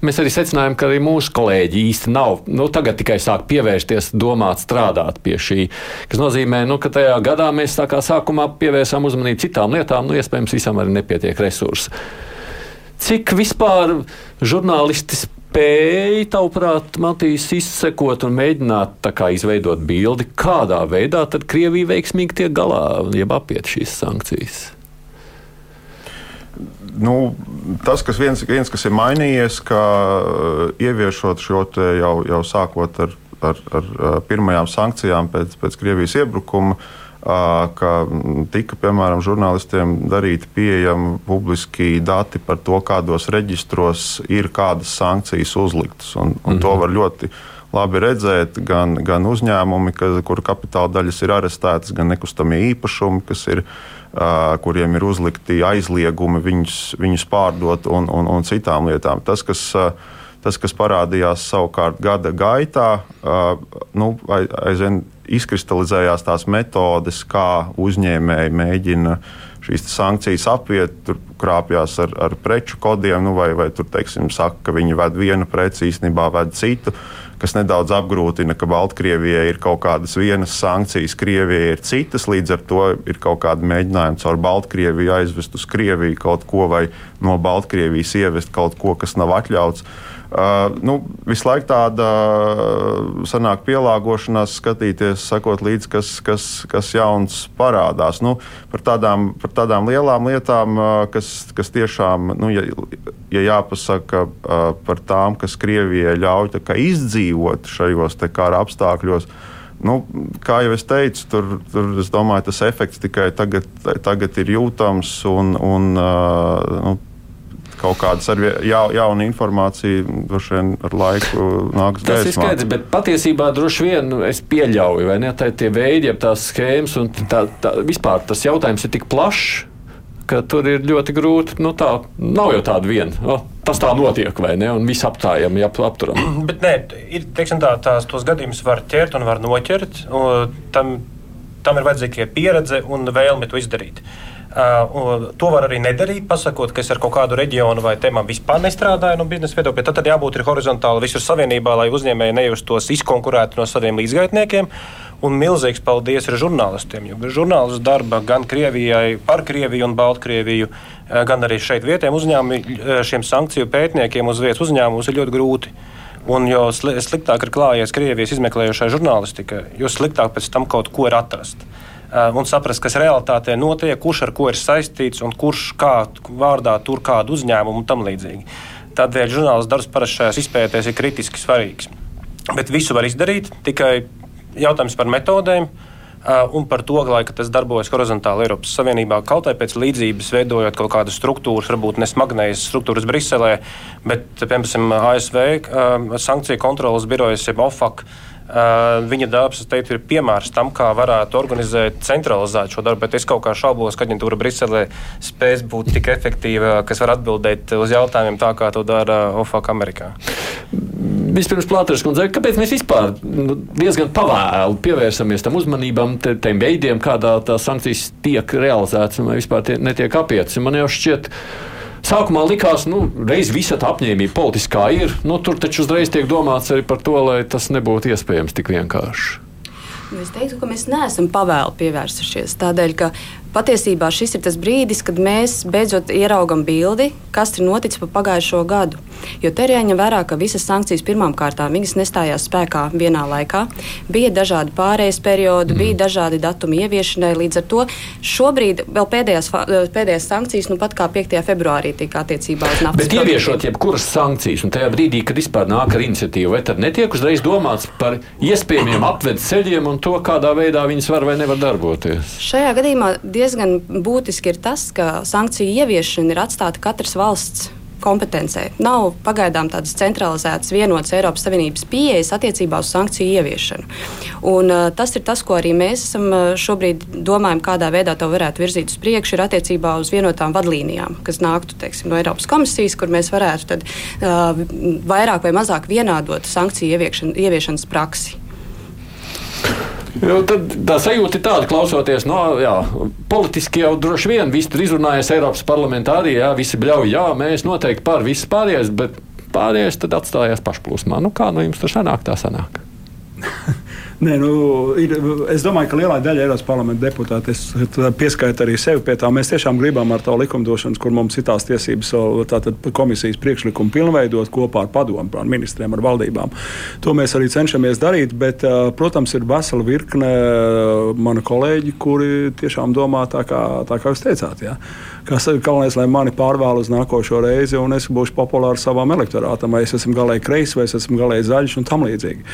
Mēs arī secinājām, ka arī mūsu kolēģi īsti nav. Nu, tagad tikai sāk pievērsties, domāt, strādāt pie šī. Tas nozīmē, nu, ka tajā gadā mēs tā kā sākumā pievērsām uzmanību citām lietām, nu, iespējams, visam arī nepietiek resursu. Cik vispār žurnālisti spēja, tavuprāt, Matīs, izsekot un mēģināt kā, izveidot bildi, kādā veidā tad Krievija veiksmīgi tiek galā, jeb apiet šīs sankcijas? Nu, tas, kas viens, viens kas ir mainījies, ka uh, ieviešot šo jau, jau sākot ar, ar, ar uh, pirmajām sankcijām pēc, pēc Krievijas iebrukuma, uh, ka tika, piemēram, žurnālistiem darīti pieejami publiski dati par to, kādos reģistros ir kādas sankcijas uzliktas. Un, un mm -hmm. to mhm. var ļoti labi redzēt, gan, gan uzņēmumi, ka, kur kapitāla daļas ir arestētas, gan nekustamie īpašumi, kas ir Uh, kuriem ir uzlikti aizliegumi viņus, viņus pārdot un, un, un citām lietām. Tas, kas, tas, kas parādījās savukārt gada gaitā, nu, aizvien izkristalizējās tās metodes, kā uzņēmēji mēģina šīs sankcijas apiet, tur krāpjas ar, ar preču kodiem, nu, vai, vai tur, teiksim, saka, ka viņi ved vienu preci, īstenībā ved citu. Uh, kas nedaudz apgrūtina, ka Baltkrievijai ir kaut kādas vienas sankcijas, Krievijai ir citas. Līdz ar to ir kaut kāda mēģinājuma caur Baltkrieviju aizvest uz Krieviju kaut ko vai no Baltkrievijas ievest kaut ko, kas nav atļauts. Uh, nu, visu laiku tāda uh, sanāk pielāgošanās, skatīties, sakot līdzi, kas, kas, kas jauns parādās. Nu, par, tādām, par tādām lielām lietām, uh, kas, kas tiešām, nu, ja, ja jāpasaka uh, par tām, kas Krievijai ļauj izdzīvot šajos kara apstākļos. Nu, kā jau es teicu, tur, tur es domāju, tas efekts tikai tagad, tagad ir jūtams. Un, un, uh, nu, kaut kādas ar ja, jaunu informāciju, droši vien ar laiku nāks gaismā. Tas ir skaidrs, bet patiesībā droši vien es pieļauju, vai ne, tā tie veidi, ja tās schēmas un tā, tā, vispār tas jautājums ir tik plašs, ka tur ir ļoti grūti. Nu, tā nav jau tāda viena. Oh, tas tā notiek, vai ne? Un viss aptājam, ja apturam. Bet nē, ir, teiksim, tā, tās tos gadījumus var ķert un var noķert. Un tam, tam ir vajadzīga pieredze un vēlme to izdarīt. Uh, Uh, to var arī nedarīt, pasakot, ka es ar kaut kādu reģionu vai tēmām vispār nestrādāju no biznesa viedokļa. Tad, tad jābūt horizontāli visur savienībā, lai uzņēmēji nejustos izkonkurēti no saviem līdzgaitniekiem. Un milzīgs paldies arī žurnālistiem. Jo žurnālistu darba gan Krievijai, par Krieviju un Baltkrieviju, gan arī šeit vietējiem uzņēmumiem, šiem sankciju pētniekiem uz vietas uzņēmumus ir ļoti grūti. Un jo sliktāk ir klājies Krievijas izmeklējošai žurnālistikai, jo sliktāk pēc tam kaut ko ir atrast. Eh, un saprast, kas realitātē notiek, kurš ar ko ir saistīts un kurš kā vārdā tur kādu uzņēmumu un tam līdzīgi. Tādēļ žurnālists darbs parasti šajās izpētēs ir kritiski svarīgs. Bet visu var izdarīt, tikai jautājums par metodēm. Uh, un par to, lai tas darbojas horizontāli Eiropas Savienībā, kaut arī pēc līdzības veidojot kaut kādas struktūras, varbūt ne smagnējas struktūras Briselē, bet, piemēram, ASV uh, sankciju kontrolas birojas, jeb OFAC, viņa darbs, es teiktu, ir piemērs tam, kā varētu organizēt, centralizēt šo darbu. Bet es kaut kā šaubos, ka aģentūra Briselē spēs būt tik efektīva, kas var atbildēt uz jautājumiem tā, kā to dara OFAC Amerikā. Vispirms, Plāters kundze, kāpēc mēs vispār nu, diezgan pavēlu pievērsamies tam uzmanībam, te, tiem veidiem, kādā tās sankcijas tiek realizētas un vai vispār tie netiek apietas? Man jau šķiet, ka Sākumā likās, ka nu, reiz visa tā apņēmība politiskā ir. Nu, tur taču uzreiz tiek domāts arī par to, lai tas nebūtu iespējams tik vienkārši. Es teiktu, ka mēs neesam pavēlu pievērsušies. Tādēļ, ka patiesībā šis ir tas brīdis, kad mēs beidzot ieraugam bildi, kas ir noticis pa pagājušo gadu. Jo te ir jāņem vērā, ka visas sankcijas pirmām kārtām nestājās spēkā vienā laikā. Bija dažādi pārējais periodi, mm. bija dažādi datumi ieviešanai. Līdz ar to šobrīd vēl pēdējās, pēdējās sankcijas, nu pat kā 5. februārī tika attiecībā uz naftas. Bet ieviešot jebkuras sankcijas, un tajā brīdī, kad vispār nāk ar iniciatīvu, vai tad netiek uzreiz domāts par iespējamiem apvedes ceļiem un to, kādā veidā viņas var vai nevar darboties? Šajā gadījumā diezgan būtiski ir tas, ka sankciju ieviešana ir atstāta katras valsts kompetencē. Nav pagaidām tādas centralizētas, vienotas Eiropas Savienības pieejas attiecībā uz sankciju ieviešanu. Un, uh, tas ir tas, ko arī mēs esam uh, šobrīd domājam, kādā veidā to varētu virzīt uz priekšu, ir attiecībā uz vienotām vadlīnijām, kas nāktu teiksim, no Eiropas komisijas, kur mēs varētu tad, uh, vairāk vai mazāk vienādot sankciju ieviešanas praksi. Jo tad tā sajūta ir tāda, klausoties, no jā, politiski jau droši vien viss tur izrunājas Eiropas parlamentā arī, jā, visi bļauj, jā, mēs noteikti par visu pārējais, bet pārējais tad atstājās pašplūsmā. Nu, kā no jums tur sanāk, tā sanāk? Nē, nu, ir, es domāju, ka lielā daļa Eiropas parlamenta deputātu pieskaita arī sevi pie tā. Mēs tiešām gribam ar to likumdošanu, kur mums ir tās tiesības, tātad komisijas priekšlikumu pilnveidot kopā ar padomu, ar ministriem, ar valdībām. To mēs arī cenšamies darīt, bet, protams, ir vesela virkne mani kolēģi, kuri tiešām domā tā, kā, tā kā jūs teicāt. Ja? Kas ir galvenais, lai mani pārvēl uz nākošo reizi, un es būšu populārs savam elektorātam, vai es esmu galēji kreis, vai es esmu galēji zaļš un tam līdzīgi.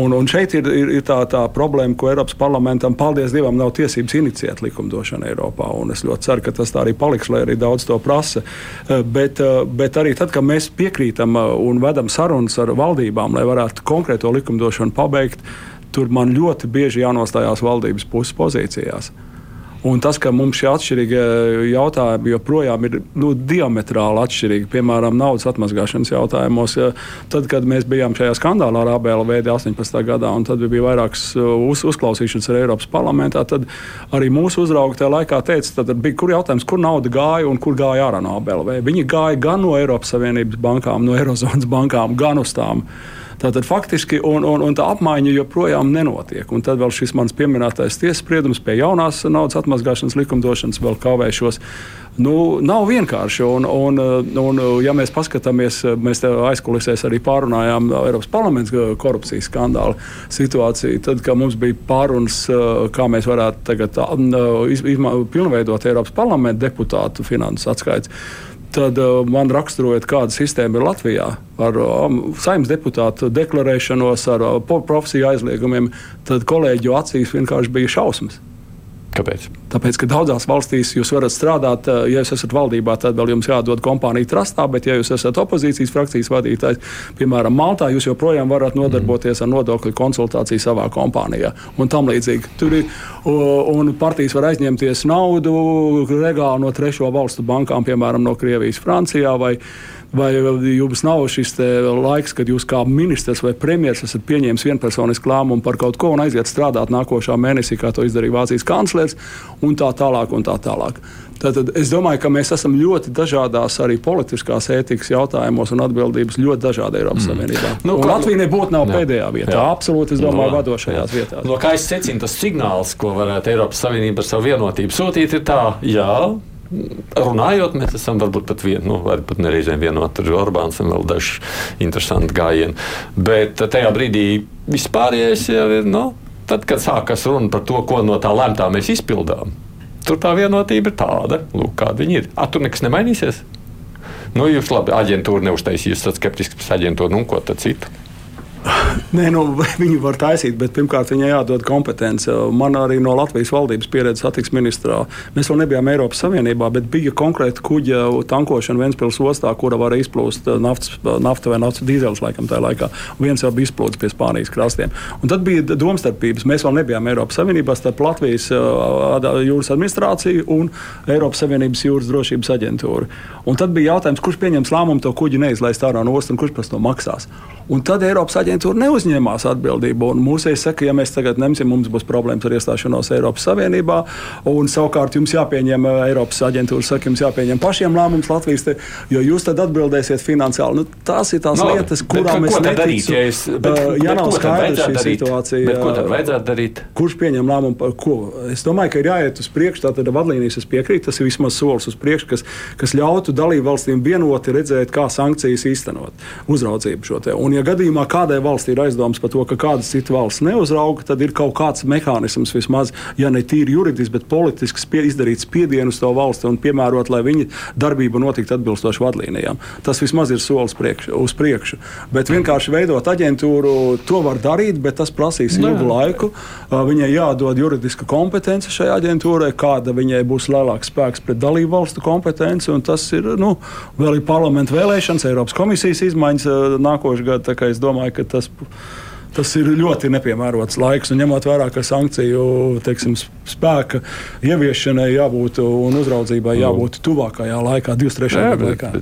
Un, un šeit ir, ir, ir tā, tā problēma, ko Eiropas parlamentam, paldies Dievam, nav tiesības inicijēt likumdošanu Eiropā. Es ļoti ceru, ka tas tā arī paliks, lai arī daudz to prasa. Eh, bet, eh, bet arī tad, kad mēs piekrītam eh, un vedam sarunas ar valdībām, lai varētu konkrēto likumdošanu pabeigt, tur man ļoti bieži jānostājās valdības puses pozīcijās. Un tas, ka mums šie atšķirīgie jautājumi joprojām ir nu, diametrāli atšķirīgi, piemēram, naudas atmazgāšanas jautājumos. Tad, kad mēs bijām šajā skandālā ar ABLV 18. gadā, un tad bija vairākas uh, uz, uzklausīšanas ar Eiropas parlamentā, tad arī mūsu uzraugi tajā laikā teica, tad bija kur jautājums, kur nauda gāja un kur gāja ārā no ABLV. Viņi gāja gan no Eiropas Savienības bankām, no Eirozonas bankām, gan uz tām. Tātad faktiski un, un, un tā apmaiņa joprojām nenotiek. Un tad vēl šis mans pieminētais tiesas spriedums pie jaunās naudas atmazgāšanas likumdošanas vēl kavēšos. Nu, nav vienkārši. Un, un, un, ja mēs paskatāmies, mēs aizkulisēs arī pārunājām Eiropas parlamenta korupcijas skandālu situāciju. Tad, mums bija pārunas, kā mēs varētu tagad izma, pilnveidot Eiropas parlamenta deputātu finanses atskaites tad uh, man raksturojot, kāda sistēma ir Latvijā ar um, saimnes deputātu deklarēšanos, ar uh, profesiju aizliegumiem, tad kolēģu acīs vienkārši bija šausmas. Kāpēc? Tāpēc, ka daudzās valstīs jūs varat strādāt, eh, ja jūs esat valdībā, tad vēl jums jādod kompānija trastā, bet, ja jūs esat opozīcijas frakcijas vadītājs, piemēram, Maltā, jūs joprojām varat nodarboties ar nodokļu konsultāciju savā kompānijā un tam līdzīgi. Tur ir, un partijas var aizņemties naudu regāli no trešo valstu bankām, piemēram, no Krievijas, Francijā vai Vai jums nav šis laiks, kad jūs kā ministrs vai premjerministrs esat pieņēmis vienpersonisku lēmumu par kaut ko un aiziet strādāt nākošā mēnesī, kā to izdarīja Vācijas kanclers, un tā tālāk? Un tā tālāk. Tātad es domāju, ka mēs esam ļoti dažādās arī politiskās ētikas jautājumos un atbildības ļoti dažādi Eiropas mm. Savienībā. Nu, kā, Latvija nebūtu nav jā. pēdējā vietā, jā. absolūti, es domāju, no, vadošajās jā. vietās. No kā es secinu, tas signāls, ko varētu Eiropas Savienība ar savu vienotību sūtīt, ir tā, jā, runājot, mēs esam varbūt pat vienu, nu, varbūt nereizēm vienot ar Orbāns un vēl daži interesanti gājieni. Bet tajā brīdī vispārējais jau ir, nu, tad, kad sākas runa par to, ko no tā lemtā mēs izpildām, tur tā vienotība ir tāda, lūk, kāda viņi ir. A, tur nekas nemainīsies. Nu, jūs labi, aģentūra neuztaisīs, jūs esat skeptiski pret aģentūru, nu, ko tad citu? Nē, nu, viņu var taisīt, bet pirmkārt viņai jādod kompetence. Man arī no Latvijas valdības pieredzes satiksmes ministrā. Mēs vēl nebijām Eiropas Savienībā, bet bija konkrēti kuģa tankošana Ventspils ostā, kura var izplūst uh, naftas, uh, nafta vai naftas dīzeļus laikam tajā laikā. Viens jau bija izplūdis pie Spānijas krastiem. Un tad bija domstarpības. Mēs vēl nebijām Eiropas Savienībā starp Latvijas uh, jūras administrāciju un Eiropas Savienības jūras drošības aģentūru. Un tad bija jautājums, kurš pieņems lēmumu to kuģi neizlaist ārā no ostas un kurš par to maksās. Un tad Eiropas aģentūra neuzņēmās atbildību. Mūsēji saka, ja mēs tagad ņemsim, mums būs problēmas ar iestāšanos Eiropas Savienībā. Un savukārt jums jāpieņem eh, Eiropas aģentūra, saka, jums jāpieņem pašiem lēmums Latvijas, te, jo jūs tad atbildēsiet finansiāli. Nu, tās ir tās no, lietas, kurām mēs nedarītu. Ja, es, bet, uh, ja nav skaidra šī darīt? situācija, bet ko tad vajadzētu darīt? Kurš pieņem lēmumu par ko? Es domāju, ka ir jāiet uz priekšu, tātad vadlīnijas es piekrītu, tas ir vismaz solis uz priekšu, kas, kas ļautu dalību valstīm vienoti redzēt, kā sankcijas īstenot, uzraudzību šo te. Un, ja gadījumā kādai valstī ir aizdoms par to, ka kādas citas valsts neuzrauga, tad ir kaut kāds mehānisms, vismaz, ja ne tīri juridiski, bet politiski spie, izdarīt spiedienu uz to valsti un piemērot, lai viņa darbība notiktu atbilstoši vadlīnijām. Tas vismaz ir solis priekš, uz priekšu. Bet vienkārši veidot aģentūru, to var darīt, bet tas prasīs Nē. ilgu laiku. Viņai jādod juridiska kompetence šai aģentūrai, kāda viņai būs lielāks spēks pret dalību valstu kompetenci. Tas ir nu, vēl ir parlamentu vēlēšanas, Eiropas komisijas izmaiņas nākošais gads. Es domāju, ka tas tas ir ļoti nepiemērots laiks. Un ņemot vērā, ka sankciju teiksim, spēka ieviešanai jābūt un uzraudzībai nu. jābūt tuvākajā laikā, 23. laikā.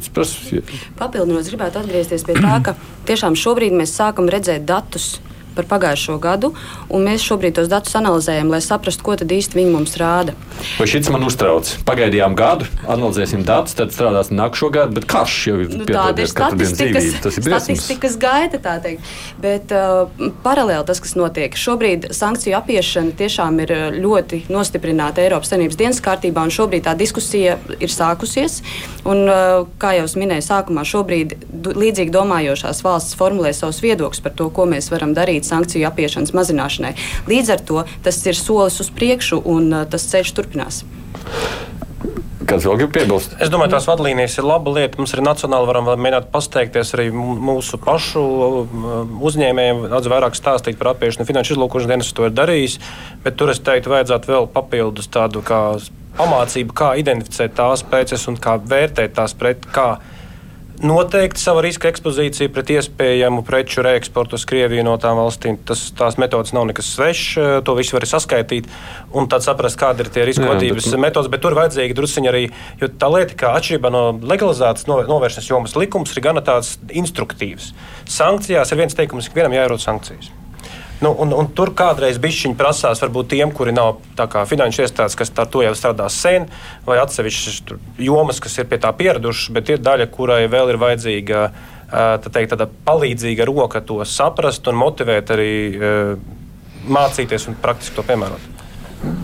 Papildinot, gribētu atgriezties pie tā, ka tiešām šobrīd mēs sākam redzēt datus par pagājušo gadu, un mēs šobrīd tos datus analizējam, lai saprastu, ko tad īsti viņi mums rāda. Vai šis man uztrauc? Pagaidījām gadu, analizēsim datus, tad strādāsim nākošo gadu, bet karš jau ir nu, tāda ir statistikas, tas ir statistikas gaita, tā teikt. Bet uh, paralēli tas, kas notiek, šobrīd sankciju apiešana tiešām ir uh, ļoti nostiprināta Eiropas Savienības dienas kārtībā, un šobrīd tā diskusija ir sākusies. Un, uh, kā jau es minēju sākumā, šobrīd līdzīgi domājošās valstis formulē savus viedokļus par to, ko mēs varam darīt veltīt sankciju apiešanas mazināšanai. Līdz ar to tas ir solis uz priekšu un uh, tas ceļš turpinās. Kāds vēl grib piebilst? Es domāju, tās vadlīnijas ir laba lieta. Mums arī nacionāli varam mēģināt pasteikties arī mūsu pašu uzņēmējiem. Daudz vairāk stāstīt par apiešanu. Finanšu izlūkošanas dienas to ir darījis, bet tur es teiktu, vajadzētu vēl papildus tādu kā pamācību, kā identificēt tās preces un kā vērtēt tās preces noteikti savu riska ekspozīciju pret iespējamu preču reeksportu uz Krieviju no tām valstīm. Tas, tās metodas nav nekas svešs, to visu var saskaitīt un tad saprast, kāda ir tie riska vadības bet... metodas. Bet tur vajadzīgi druskuļi arī, jo tā lieta, kā atšķirībā no legalizētas novēršanas jomas likums, ir gana tāds instruktīvs. Sankcijās ir viens teikums, ka vienam jārod sankcijas. Nu, un, un tur kādreiz bišķiņi prasās, varbūt tiem, kuri nav finanšu iestādes, kas ar to jau strādā sen, vai atsevišķas jomas, kas ir pie tā pieradušas, bet ir daļa, kurai vēl ir vajadzīga tā teikt, tāda palīdzīga roka to saprast un motivēt arī mācīties un praktiski to piemērot.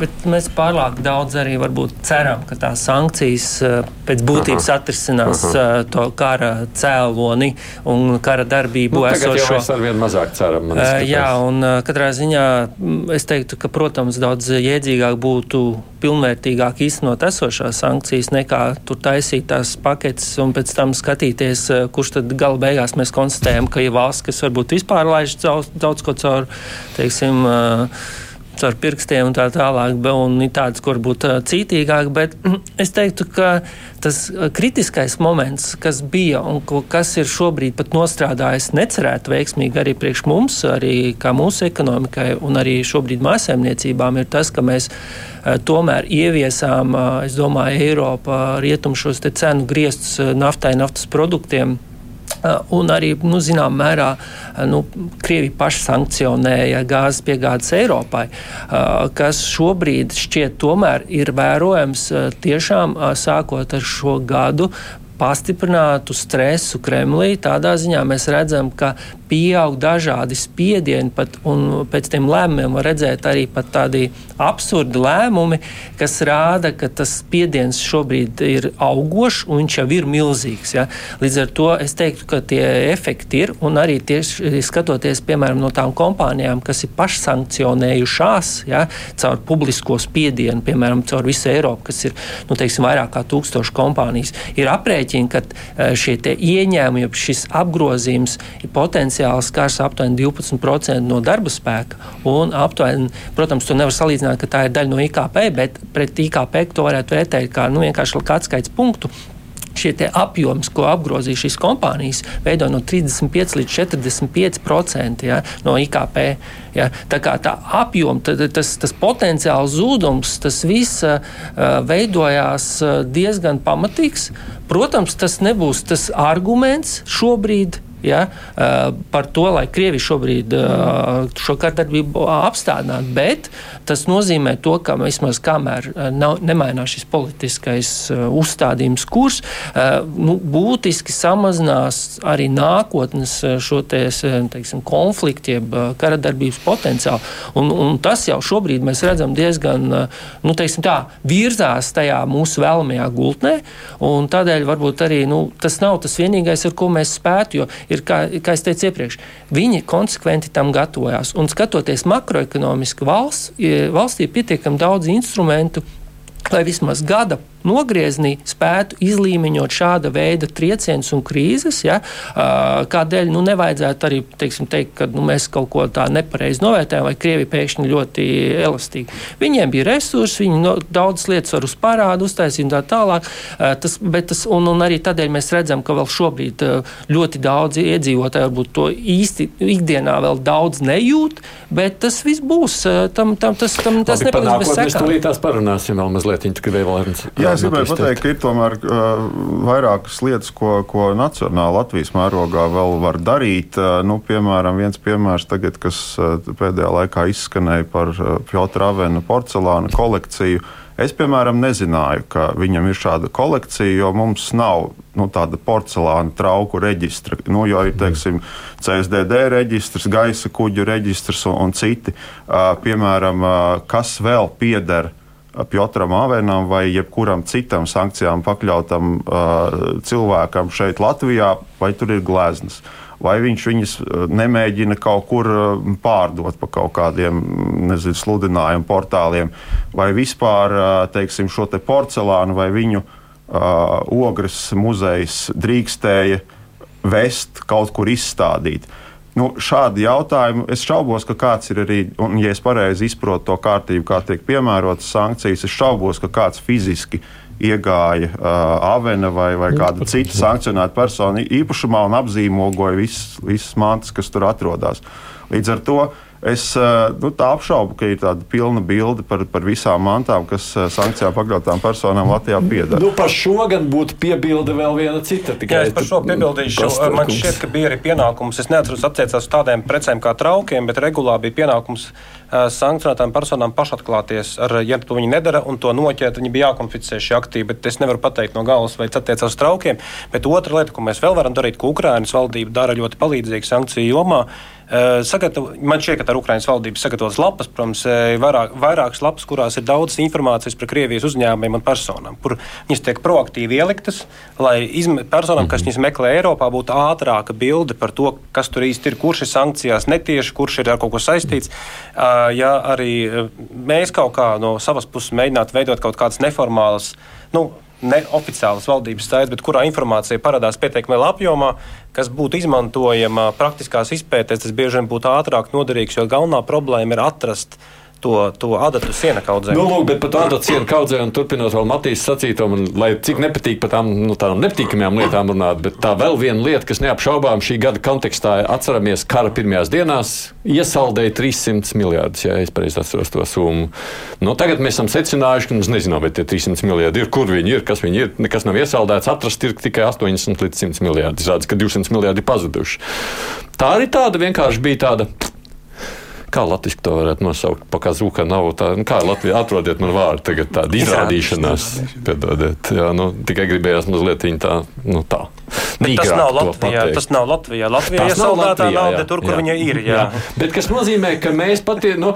Bet mēs pārāk daudz arī ceram, ka tās sankcijas eh, pēc būtības aha, atrisinās aha. Eh, to kara cēloni un kara darbību. Nu, esošo. Mēs ar vien mazāk ceram. Uh, jā, un katrā ziņā mm, es teiktu, ka, protams, daudz jēdzīgāk būtu pilnvērtīgāk īstenot esošās sankcijas, nekā tur taisīt tās paketes un pēc tam skatīties, kurš tad gala beigās mēs konstatējam, ka ir valsts, kas varbūt vispār laiž daudz, daudz ko caur, teiksim, uh, caur pirkstiem un tā tālāk, un ir tādas, kur būtu cītīgāk, bet es teiktu, ka tas kritiskais moments, kas bija un kas ir šobrīd pat nostrādājis necerēt veiksmīgi arī priekš mums, arī kā mūsu ekonomikai un arī šobrīd mājasēmniecībām, ir tas, ka mēs tomēr ieviesām, es domāju, Eiropa rietum šos cenu griestus naftai, naftas produktiem un arī, nu, zinām, mērā eh, nu, Krievija paša sankcionēja gāzes piegādes Eiropai, eh, kas šobrīd šķiet tomēr ir vērojams tiešām sākot ar šo gadu pastiprinātu stresu Kremlī. Tādā ziņā mēs redzam, ka pieaug dažādi spiedieni, pat, un pēc tiem lēmumiem var redzēt arī tādi absurdi lēmumi, kas rāda, ka tas spiediens šobrīd ir augošs un viņš jau ir milzīgs. Ja? Līdz ar to es teiktu, ka tie efekti ir un arī tieši skatoties piemēram no tām kompānijām, kas ir pašsankcionējušās ja? caur publisko spiedienu, piemēram, caur visu Eiropu, kas ir nu, teiksim, vairāk kā tūkstoši kompānijas, ir aprēķini, ka eh, šie ieņēmumi, šis apgrozījums ir potenciāli skars aptuveni 12% no darba spēka. Un aptuveni, protams, to nevar salīdzināt, ka tā ir daļa no IKP, bet pret IKP to varētu vērtēt kā nu, vienkārši kāds skaits punktu šie apjomi, ko apgrozīja šīs kompānijas, veido no 35 līdz 45% ja, no IKP. Ja. Tā kā tā apjoma, tas, tas potenciāls zudums, tas viss uh, veidojās diezgan pamatīgs. Protams, tas nebūs tas arguments šobrīd ja, par to, lai Krievija šobrīd šo kārtarbību apstādinātu. Bet tas nozīmē to, ka vismaz kamēr nav, nemainās šis politiskais uzstādījums kurs, nu, būtiski samazinās arī nākotnes šo te, teiksim, konfliktu, jeb karadarbības potenciālu. Un, un tas jau šobrīd mēs redzam diezgan nu, tā, virzās tajā mūsu vēlamajā gultnē. Tādēļ varbūt arī nu, tas nav tas vienīgais, ar ko mēs spētu. Jo ir, kā, kā es teicu iepriekš, viņi konsekventi tam gatavojās. Un skatoties makroekonomiski, valsts, valstī ir pietiekami daudz instrumentu, lai vismaz gada nogriezienī spētu izlīmeņot šāda veida triecienus un krīzes. Ja? Kādēļ nu, nevajadzētu arī teiksim, teikt, ka nu, mēs kaut ko tādu nepareizi novērtējam, vai Krievija pēkšņi ļoti elastīgi. Viņiem bija resursi, viņi no, daudzas lietas var uz parādu uztaisīt un tā tālāk. Tas, tas, un, un arī tādēļ mēs redzam, ka vēl šobrīd ļoti daudz iedzīvotāji varbūt to īsti ikdienā vēl daudz nejūt, bet tas viss būs. Tam, tam, tas tam, tas nepaliks bez sekām. Mēs tūlītās parunāsim vēl mazliet, tikai vēl viens. Jā, es gribēju pateikt, ka ir tomēr uh, vairākas lietas, ko, ko nacionāli Latvijas mērogā vēl var darīt. Uh, nu, piemēram, viens piemērs, tagad, kas uh, pēdējā laikā izskanēja par uh, Piotra Avena porcelāna kolekciju. Es, piemēram, nezināju, ka viņam ir šāda kolekcija, jo mums nav nu, tāda porcelāna trauku reģistra. Nu, jo ir teiksim, CSDD reģistrs, gaisa kuģu reģistrs un, un citi. Uh, piemēram, uh, kas vēl pieder Piotram Avenam vai jebkuram citam sankcijām pakļautam uh, cilvēkam šeit, Latvijā, vai tur ir gleznas. Vai viņš viņus nemēģina kaut kur pārdot pa kaut kādiem nezinu, sludinājumu portāliem, vai vispār teiksim, šo te porcelānu vai viņu uh, ogres muzejs drīkstēja vest kaut kur izstādīt. Uh, Nu, šādi jautājumi, es šaubos, ka kāds ir arī, un, ja es pareizi izprotu to kārtību, kā tiek piemērotas sankcijas, es šaubos, ka kāds fiziski iegāja uh, avena vai, vai kāda cita sankcionēta persona īpašumā un apzīmogoja visas, mantas, kas tur atrodas. Līdz ar to Es eh, nu, apšaubu, ka ir tāda pilna bilde par, par visām mantām, kas eh, sankcijām pakļautām personām Latvijā pieder. Nu, par šo gan būtu piebilde vēl viena cita. Jā, es par šo piebildīšu. Man šķiet, ka bija arī pienākums. Es neatceros attiecās uz tādiem precēm kā traukiem, bet regulā bija pienākums sankcionētām personām pašatklāties. Ar, ja to viņi nedara un to noķert, viņi bija jākonficē šī aktīva. Bet es nevaru pateikt no galvas, vai tas attiecās uz traukiem. Bet otra lieta, ko mēs vēl varam darīt, ko Ukrainas valdība dara ļoti palīdzīgi sankciju jomā, Sagatav, man šķiet, ka ir Ukraiņas valdības sagatavotas lapas, protams, vairāk, vairākas lapas, kurās ir daudz informācijas par Krievijas uzņēmumiem un personām, kur viņas tiek proaktīvi ieliktas, lai izme, personām, kas viņas meklē Eiropā, būtu ātrāka bilde par to, kas tur īsti ir, kurš ir sankcijās netieši, kurš ir ar kaut ko saistīts. Eh, ja arī mēs kaut kā no savas puses mēģinātu veidot kaut kādas neformālas, nu, neoficiālas valdības stāsts, bet kurā informācija parādās pietiekami lielā apjomā, kas būtu izmantojama praktiskās izpētēs, tas bieži vien būtu ātrāk noderīgs, jo galvenā problēma ir atrast to, to adatu sienu kaudzē. Nu, lūk, bet par adatu sienu kaudzē, un turpinot vēl Matīs sacīto, man, lai cik nepatīk par tām, nu, tādām nepatīkamajām lietām runāt, bet tā vēl viena lieta, kas neapšaubām šī gada kontekstā, atceramies kara pirmajās dienās, iesaldēja 300 miljardus, ja es pareizi atceros to summu. Nu, tagad mēs esam secinājuši, ka mums nezinām, vai tie 300 miljardi ir, kur viņi ir, kas viņi ir, nekas nav iesaldēts, atrast ir tikai 80 līdz 100 miljardi. Izrādās, ka 200 miljardi pazuduši. Tā arī tāda vienkārši bija tāda kā latviešu to varētu nosaukt? Pakāpienas nav tā, nu, kā Latvija atrodiet man vārdu, tagad tāda izrādīšanās. Piedodiet, jā, nu, tikai gribējās mazliet viņa tā, nu tā. Tas nav, Latvijā, tas nav Latvijā. Latvijā ir saldētā nauda tur, kur jā. viņa ir. Jā. Jā. Bet kas nozīmē, ka mēs pati, nu,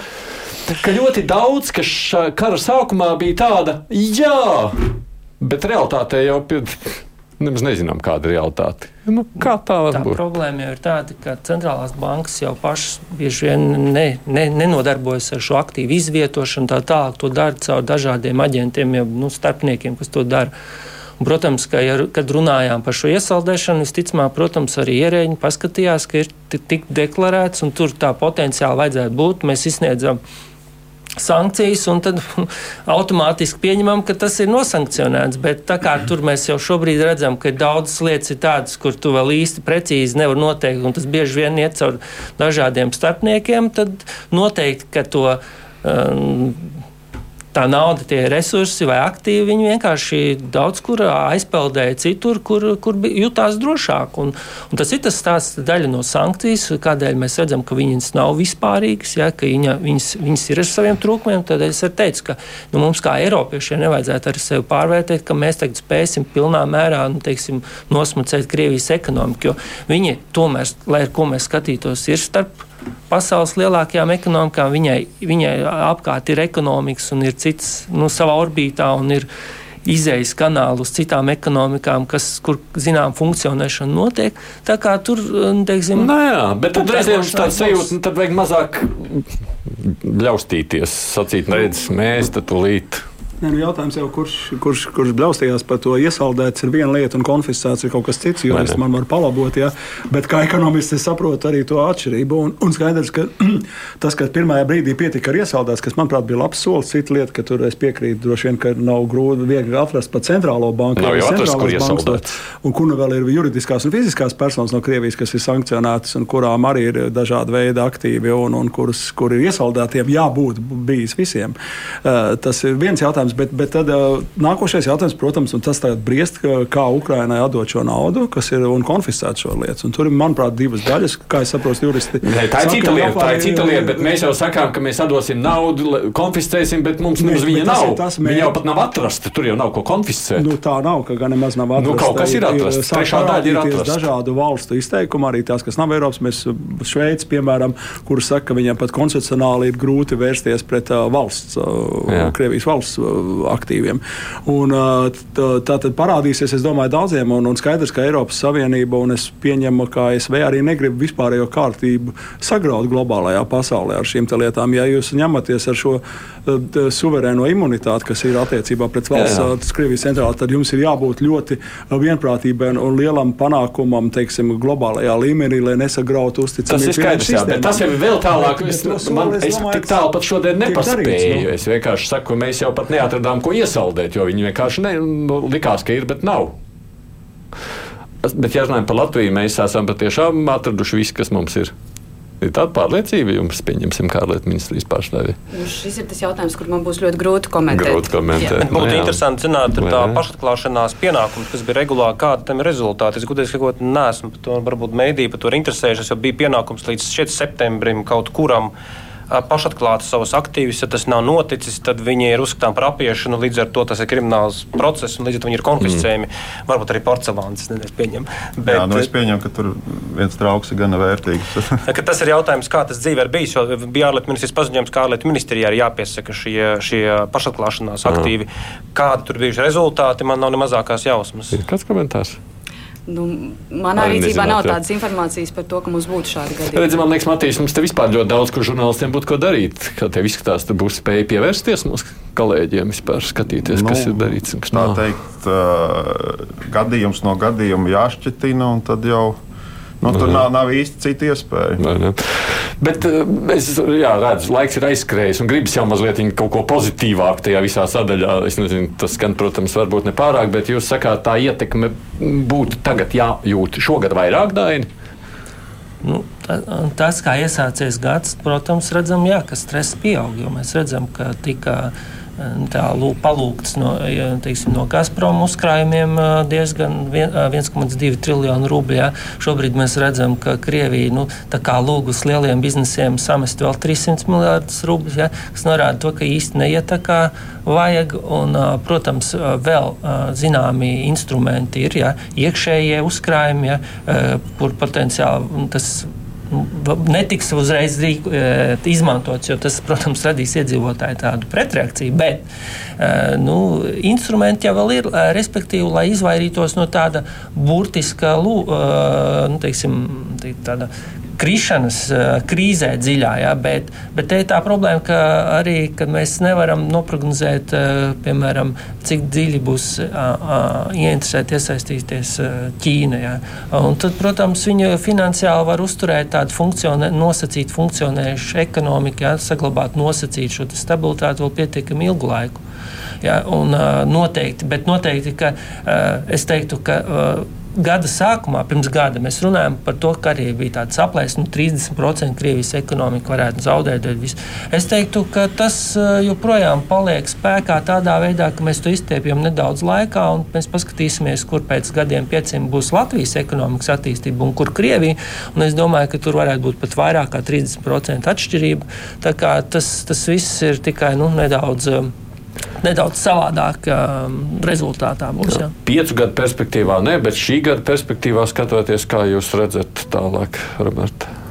ka ļoti daudz, kas kara sākumā bija tāda, jā, bet realitātē jau pie nemaz nezinām, kāda ir realitāte. Nu, kā tā var tā būt? Problēma jau ir tāda, ka centrālās bankas jau pašas bieži vien ne, ne, nenodarbojas ar šo aktīvu izvietošanu, tā tālāk to dara caur dažādiem aģentiem, jau nu, starpniekiem, kas to dara. Un, protams, ka, ja, kad runājām par šo iesaldēšanu, visticamāk, protams, arī ierēģi paskatījās, ka ir tik deklarēts un tur tā potenciāli vajadzētu būt. Mēs izsniedzam sankcijas, un tad automātiski pieņemam, ka tas ir nosankcionēts. Bet tā kā tur mēs jau šobrīd redzam, ka daudzas lietas ir tādas, kur tu vēl īsti precīzi nevar noteikt, un tas bieži vien iet caur dažādiem starpniekiem, tad noteikti, ka to um, tā nauda, tie resursi vai aktīvi, viņi vienkārši daudz kur aizpeldēja citur, kur, kur jutās drošāk. Un, un tas ir tas stāsts daļa no sankcijas, kādēļ mēs redzam, ka viņas nav vispārīgas, ja, ka viņa, viņas, viņas ir ar saviem trūkumiem. Tad es arī teicu, ka nu, mums kā Eiropiešiem nevajadzētu ar sevi pārvērtēt, ka mēs tagad spēsim pilnā mērā nu, teiksim, nosmucēt Krievijas ekonomiku, jo viņi tomēr, lai ar ko mēs skatītos, ir starp pasaules lielākajām ekonomikām. Viņai, viņai apkārt ir ekonomikas un ir cits nu, savā orbītā un ir izējas kanāli uz citām ekonomikām, kas, kur zinām funkcionēšana notiek. Tā kā tur, teiksim, Nā, jā, bet tad reizēm tāds sajūta, nu, tad vajag mazāk ļaustīties, sacīt, redz, mēs tad tūlīt Ne, nu jautājums jau, kurš, kurš, kurš bļaustījās par to iesaldēts, ir viena lieta, un konfiscēts ir kaut kas cits. Jo es man varu palabot, ja? bet kā ekonomists es saprotu arī to atšķirību. Un, un skaidrs, ka tas, ka pirmajā brīdī pietika ar iesaldēts, kas manuprāt bija labs solis, cita lieta, ka tur es piekrītu, droši vien, ka nav grūti viegli atrast pat centrālo banku. Nav jau atrast, kur iesaldēts. Un kur nu vēl ir juridiskās un fiziskās personas no Krievijas, kas ir sankcionētas un kurām arī ir dažādi veidi aktīvi un, un kuras, kur ir iesaldētiem, jābūt bijis visiem. Uh, tas ir viens jautājums jautājums. Bet, bet tad uh, nākošais jautājums, protams, un tas briest, kā Ukrainai atdot šo naudu, kas ir un konfiscēt šo lietu. Un tur ir, manuprāt, divas daļas, kā es saprotu, juristi. Nē, tā ir saka, cita lieta, tā ir cita lieta, bet mēs jau sakām, ka mēs atdosim naudu, konfiscēsim, bet mums Nē, nemaz viņa tas nav. ir tas Viņa jau pat nav atrasta, tur jau nav ko konfiscēt. Nu, tā nav, ka gan nemaz nav atrasta. Nu, kaut kas ir atrasts. sāk Trešā daļa ir atrasta. Dažādu valstu izteikumi, arī tās, kas nav Eiropas. Mēs Šveici, piemēram, kur saka, ka viņiem pat koncepcionāli ir grūti vērsties pret uh, valsts, uh. Krievijas valsts uh, aktīviem. Un, tā tad parādīsies, es domāju, daudziem, un, un skaidrs, ka Eiropas Savienība un es pieņemu, ka ASV arī negrib vispārējo kārtību sagraut globālajā pasaulē ar šīm lietām. Ja jūs ņematies ar šo suverēno imunitāti, kas ir attiecībā pret valsts tas Krievijas centrālā, tad jums ir jābūt ļoti vienprātībai un, un lielam panākumam, teiksim, globālajā līmenī, lai nesagrautu Tas uzticamību. ir skaidrs, jā, bet tas jau ir vēl tālāk. Bet- Es, bet man, es es domāju, tik tālu pat šodien nepaspēju. darīts, nu. Es vienkārši saku, mēs jau pat neatradām, ko iesaldēt, jo viņi vienkārši ne, nu, likās, ka ir, bet nav. Bet, ja runājam par Latviju, mēs esam patiešām atraduši visu, kas mums ir. Ir tāda pārliecība jums, pieņemsim, kā ārlietu ministrijas pārstāvji. Nu, šis ir tas jautājums, kur man būs ļoti grūti komentēt. Grūti komentēt. Jā. Būtu jā. interesanti zināt, Vai tā pašatklāšanās pienākums, kas bija regulāri, kāda tam ir rezultāti. Es gudīgi sakot, neesmu par to, varbūt mēdī par to interesējušies, jo bija pienākums līdz šķiet septembrim kaut kuram ā, pašatklāt savus aktīvus. Ja tas nav noticis, tad viņi ir uzskatām par apiešanu. Līdz ar to tas ir krimināls process, un līdz ar to viņi ir konfiscējami. Mm. Varbūt arī porcelāns. Bet, jā, nu es pieņemu, ka tur viens trauks ir gana vērtīgs. Ka tas ir jautājums, kā tas dzīvē ir bijis. Jo bija ārlietu ministrijas paziņojums, ka ārlietu ministrijā ir jāpiesaka šie, šie pašatklāšanās aktīvi. Kādi tur bijuši rezultāti, man nav ne mazākās jausmas. Ir kāds komentārs? Nu, manā Arī rīcībā nav jā. tādas informācijas par to, ka mums būtu šādi gadījumi. Redzi, man liekas, Matīs, mums te vispār ļoti daudz, kur žurnālistiem būtu ko darīt. Kā tev izskatās, tu būsi spēj pievērsties mūsu kolēģiem, vispār skatīties, nu, kas ir darīts un kas Tā nav. teikt, uh, gadījums no gadījuma jāšķitina, un tad jau nu, tur nav, nav īsti cita iespēja. Vai ne? Bet eh, es jā, redzu, laiks ir aizskrējis un gribas jau mazliet kaut ko pozitīvāku tajā visā sadaļā. Es nezinu, tas gan, protams, varbūt ne pārāk, bet jūs sakāt, tā ietekme būtu tagad jājūt šogad vairāk daini. Nu, ta- tas, kā iesācies gads, protams, redzam, jā, ka stress pieaug. jo Mēs redzam, ka tika eh, tā, lūk, palūgts no, ja, teiksim, no Gazprom uzkrājumiem diezgan vien- eh, 1,2 triljonu rubļu. jā. Šobrīd mēs redzam, ka Krievija nu, tā lūgus lieliem biznesiem samest vēl 300 miljardus rubļu, jā, kas norāda to, ka īsti neiet tā kā vajag. Un, protams, vēl zināmi instrumenti ir, jā, iekšējie uzkrājumi, eh, kur potenciāli tas netiks uzreiz e, izmantots, jo tas, protams, radīs iedzīvotāju tādu pretreakciju. Bet e, nu, instrumenti jau ir, e, respektīvi, lai izvairītos no tāda burtiska nu, teiksim, te- tāda krišanas e, krīzē dziļā. Ja, bet, bet te ir tā problēma, ka arī kad mēs nevaram noprognozēt, e, piemēram, cik dziļi būs a, ieinteresēti iesaistīties Ķīna. Ja. Un tad, protams, viņi finansiāli var uzturēt tādu funkcionē, nosacītu funkcionējušu ekonomiku, ja, saglabāt nosacītu šo stabilitāti vēl pietiekami ilgu laiku. Ja, un, noteikti, bet noteikti, ka es teiktu, ka gada sākumā, pirms gada, mēs runājām par to, ka arī bija tāds aplēses, nu, 30% Krievijas ekonomika varētu zaudēt. Es teiktu, ka tas uh, joprojām paliek spēkā tādā veidā, ka mēs to izstiepjam nedaudz laikā, un mēs paskatīsimies, kur pēc gadiem pieciem būs Latvijas ekonomikas attīstība un kur Krievija. Un es domāju, ka tur varētu būt pat vairāk kā 30% atšķirība. Tas, tas viss ir tikai nu, nedaudz. Nedaudz savādāk um, rezultātā būs. Jā. Piecu gadu perspektīvā, ne, bet šī gada perspektīvā skatoties, kā jūs redzat tālāk, Roberta.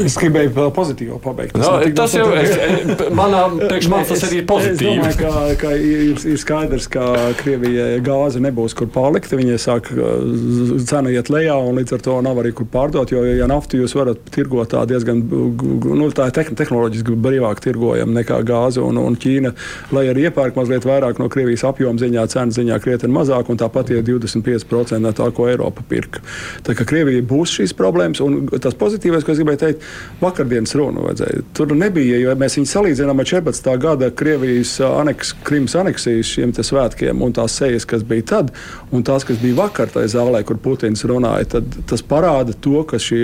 Es gribēju vēl pozitīvo pabeigt. No, ne tik tas jau par- es, manā priekš man tas arī ir Es pozitīvi. domāju, ka, ka ir, ir skaidrs, ka Krievijai gāze nebūs kur palikt. Viņai sāk uh, cena iet lejā, un līdz ar to nav arī kur pārdot. Jo, ja naftu jūs varat tirgot tā diezgan, nu, tā ir tehn tehnoloģiski brīvāk tirgojama nekā gāze, un, un Ķīna, lai arī iepērk mazliet vairāk no Krievijas apjoma ziņā, cenu ziņā krietni mazāk, un tāpat ir 25% no tā, ko Eiropa pirka. Tā kā Krievijai būs šīs problēmas, un tas pozitīvais, ko es gribēju teikt, vakardienas runu vajadzēja. Tur nebija, jo mēs viņu salīdzinām ar 14. gada Krievijas aneks, Krimas aneksijas šiem svētkiem un tās sejas, kas bija tad, un tās, kas bija vakar tajā zālē, kur Putins runāja, tad tas parāda to, ka šī,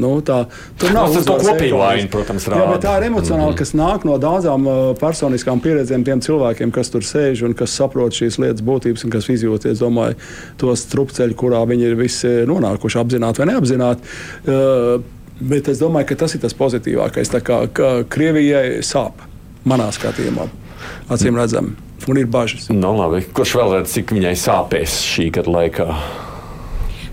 nu, tā, tur nav tas kopīgi vaina, protams, rāda. Jā, bet tā ir emocionāli, mm -hmm. kas nāk no daudzām personiskām pieredzēm tiem cilvēkiem, kas tur sēž un kas saprot šīs lietas būtības un kas izjūt, es domāju, tos strupceļus, kurā viņi ir visi nonākuši apzināti vai neapzināti. Uh, bet es domāju, ka tas ir tas pozitīvākais. Kā Krievijai sāp manā skatījumā, acīm redzami, un ir bažas. No, nu, labi. Kurš vēl redz, cik viņai sāpēs šī gada laikā?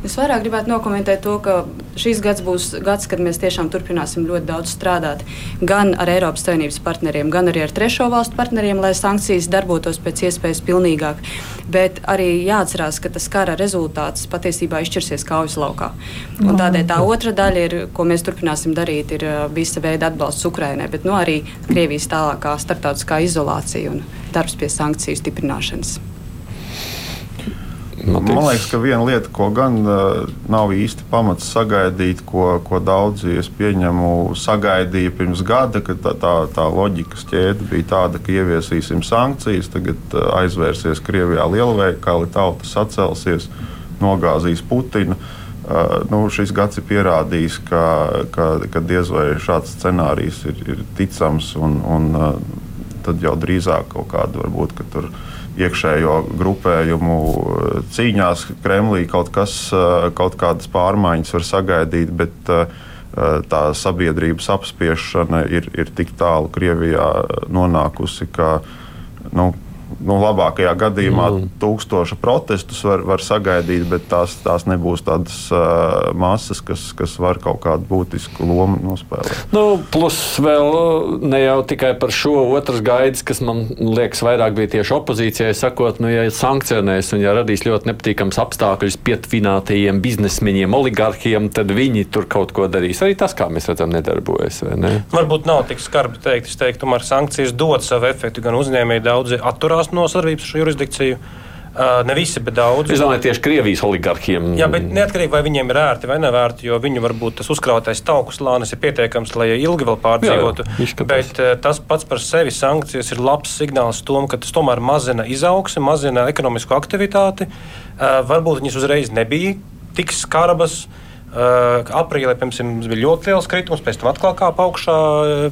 Es vairāk gribētu nokomentēt to, ka šis gads būs gads, kad mēs tiešām turpināsim ļoti daudz strādāt gan ar Eiropas Savienības partneriem, gan arī ar trešo valstu partneriem, lai sankcijas darbotos pēc iespējas pilnīgāk. Bet arī jāatcerās, ka tas kara rezultāts patiesībā izšķirsies kaujas laukā. Un tādēļ tā otra daļa, ir, ko mēs turpināsim darīt, ir uh, visa veida atbalsts Ukrainai, bet nu, arī Krievijas tālākā starptautiskā izolācija un darbs pie sankciju stiprināšanas. Notiks. Man liekas, ka viena lieta, ko gan uh, nav īsti pamats sagaidīt, ko, ko daudzi es pieņemu, sagaidīja pirms gada, kad tā, tā, tā loģikas ķēde bija tāda, ka ieviesīsim sankcijas, tagad uh, aizvērsies Krievijā lielveikali, tauta sacelsies, nogāzīs Putinu. Uh, nu, šis gads ir pierādījis, ka, ka, ka diez vai šāds scenārijs ir, ir ticams, un, un uh, tad jau drīzāk kaut kāda varbūt, ka tur ir iekšējo grupējumu eh, cīņās Kremlī kaut, kas, eh, kaut kādas pārmaiņas var sagaidīt, bet eh, tā sabiedrības apspiešana ir, ir tik tālu Krievijā nonākusi, ka nu, nu, labākajā gadījumā mm. tūkstoša protestus var, var sagaidīt, bet tās, tās nebūs tādas uh, masas, kas, kas var kaut kādu būtisku lomu nospēlēt. Nu, plus vēl ne jau tikai par šo otras gaidas, kas man liekas vairāk bija tieši opozīcijai, sakot, nu, ja sankcionēs un ja radīs ļoti nepatīkams apstākļus pietuvinātajiem biznesmeņiem, oligarkiem, tad viņi tur kaut ko darīs. Arī tas, kā mēs redzam, nedarbojas. Ne? Varbūt nav tik skarbi teikt, es teiktu, tomēr sankcijas dod savu efektu, gan uzņēmēji daudzi atturās no sadarbības ar šo jurisdikciju. Uh, ne visi, bet daudz. Es domāju, tieši Krievijas oligarkiem. Jā, bet neatkarīgi vai viņiem ir ērti vai nevērti, jo viņu varbūt tas uzkrautais tauku slānis ir pietiekams, lai ilgi vēl pārdzīvotu. Jā, jā, bet uh, tas pats par sevi sankcijas ir labs signāls tom, ka tas tomēr mazina izaugsmi, mazina ekonomisko aktivitāti. Uh, varbūt viņas uzreiz nebija tik skarbas. Uh, aprīlī piemēram, bija ļoti liels kritums, pēc tam atkal kāpa augšā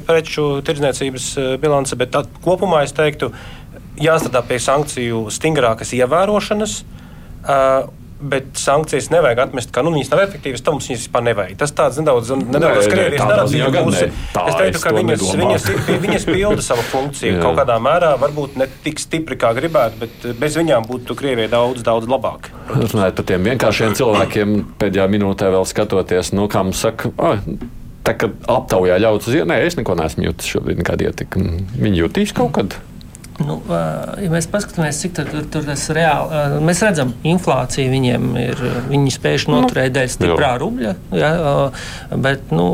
preču tirdzniecības bilance, bet tā, kopumā es teiktu, ka jāstrādā pie sankciju stingrākas ievērošanas. Uh, Bet sankcijas nevajag atmest, ka nu, viņas nav efektīvas. Tam mums viņas vispār nevajag. Tas tāds nedaudz, nedaudz krievijas narratīvas pusi. Es teiktu, ka viņas, viņas, viņas pilda savu funkciju kaut kādā mērā, varbūt ne tik stipri kā gribētu, bet bez viņām būtu Krievijai daudz, daudz labāk. Runājot par tiem vienkāršiem cilvēkiem, pēdējā minūtē vēl skatoties, nu, kā mums saka, ah, tā kā aptaujā ļauts ienē, es neko neesmu jutis šobrīd nekādu ietekmi. Viņi jutīs kaut kad. Nu, ja mēs paskatāmies, cik tur, tur, tas reāli, mēs redzam, inflācija viņiem ir, viņi spējuši nu, noturēt dēļ stiprā jā. rubļa, ja, bet nu,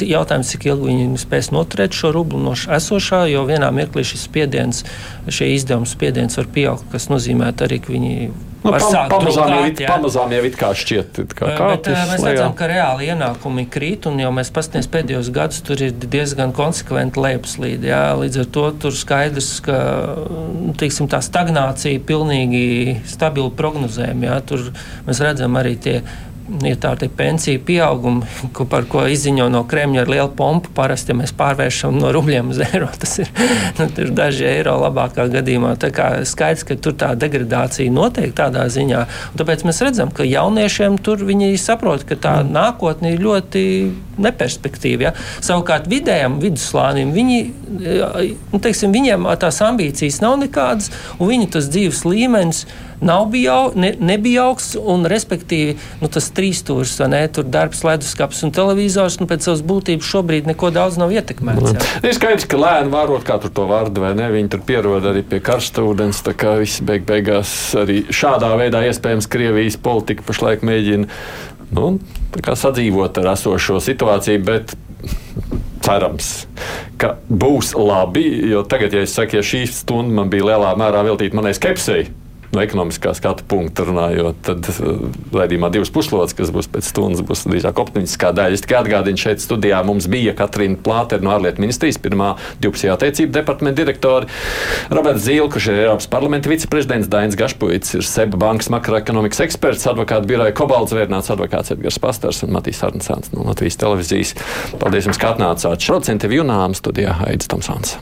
jautājums, cik ilgi viņi spēs noturēt šo rublu no esošā, jo vienā mirklī šis spiediens, šie izdevumi spiediens var pieaugt, kas nozīmē arī, ka viņi Nu, pam, pamazām, jau, it, pamazām jau it kā šķiet, kā bet, mēs lejā. redzam, ka reāli ienākumi krīt, un jau mēs paskatāmies pēdējos gadus, tur ir diezgan konsekventi lejupslīdi. Jā, līdz ar to tur skaidrs, ka nu, teiksim, tā stagnācija pilnīgi stabili prognozējama. Tur mēs redzam arī tie ir tādi pensiju pieaugumi, ko, par ko izziņo no Kremļa ar lielu pompu. Parasti, ja mēs pārvēršam no rubļiem uz eiro, tas ir, nu, ir daži eiro labākā gadījumā. Tā kā skaidrs, ka tur tā degradācija notiek tādā ziņā. Tāpēc mēs redzam, ka jauniešiem tur viņi saprot, ka tā nākotne ir ļoti neperspektīva. Ja? Savukārt vidējam vidusslānim viņi, nu, teiksim, viņiem tās ambīcijas nav nekādas, un viņu tas dzīves līmenis nav bijau, ne, nebija augsts, un respektīvi nu, tas trīsstūris, ne, tur darbs, leduskapis un televizors, nu, pēc savas būtības šobrīd neko daudz nav ietekmēts. Ir skaidrs, ka lēni vārot katru to vārdu, vai ne? Viņi tur pierod arī pie karsta ūdens, tā kā viss beig beigās arī šādā veidā iespējams Krievijas politika pašlaik mēģina nu, sadzīvot ar esošo situāciju, bet cerams, ka būs labi. Jo tagad, ja es saku, ja šī stunda man bija lielā mērā veltīta manai skepsei, no ekonomiskā skatu punkta runājot, tad raidījumā divas puslodes, kas būs pēc stundas, būs drīzāk optimistiskā daļa. Es tikai atgādinu, šeit studijā mums bija Katrīna Plāte no ārlietu ministrijas, pirmā divpusējā attiecību departamenta direktori, Roberts Zīle, kurš ir Eiropas parlamenta viceprezidents, Dainis Gašpuits, ir Seba bankas makroekonomikas eksperts, advokāta biroja Kobalts Vērnāts, advokāts Edgars Pastars un Matīs Arnsāns no Latvijas televīzijas. Paldies jums, ka atnācāt. Šodien TV jūnām studijā Aidis Tomsons.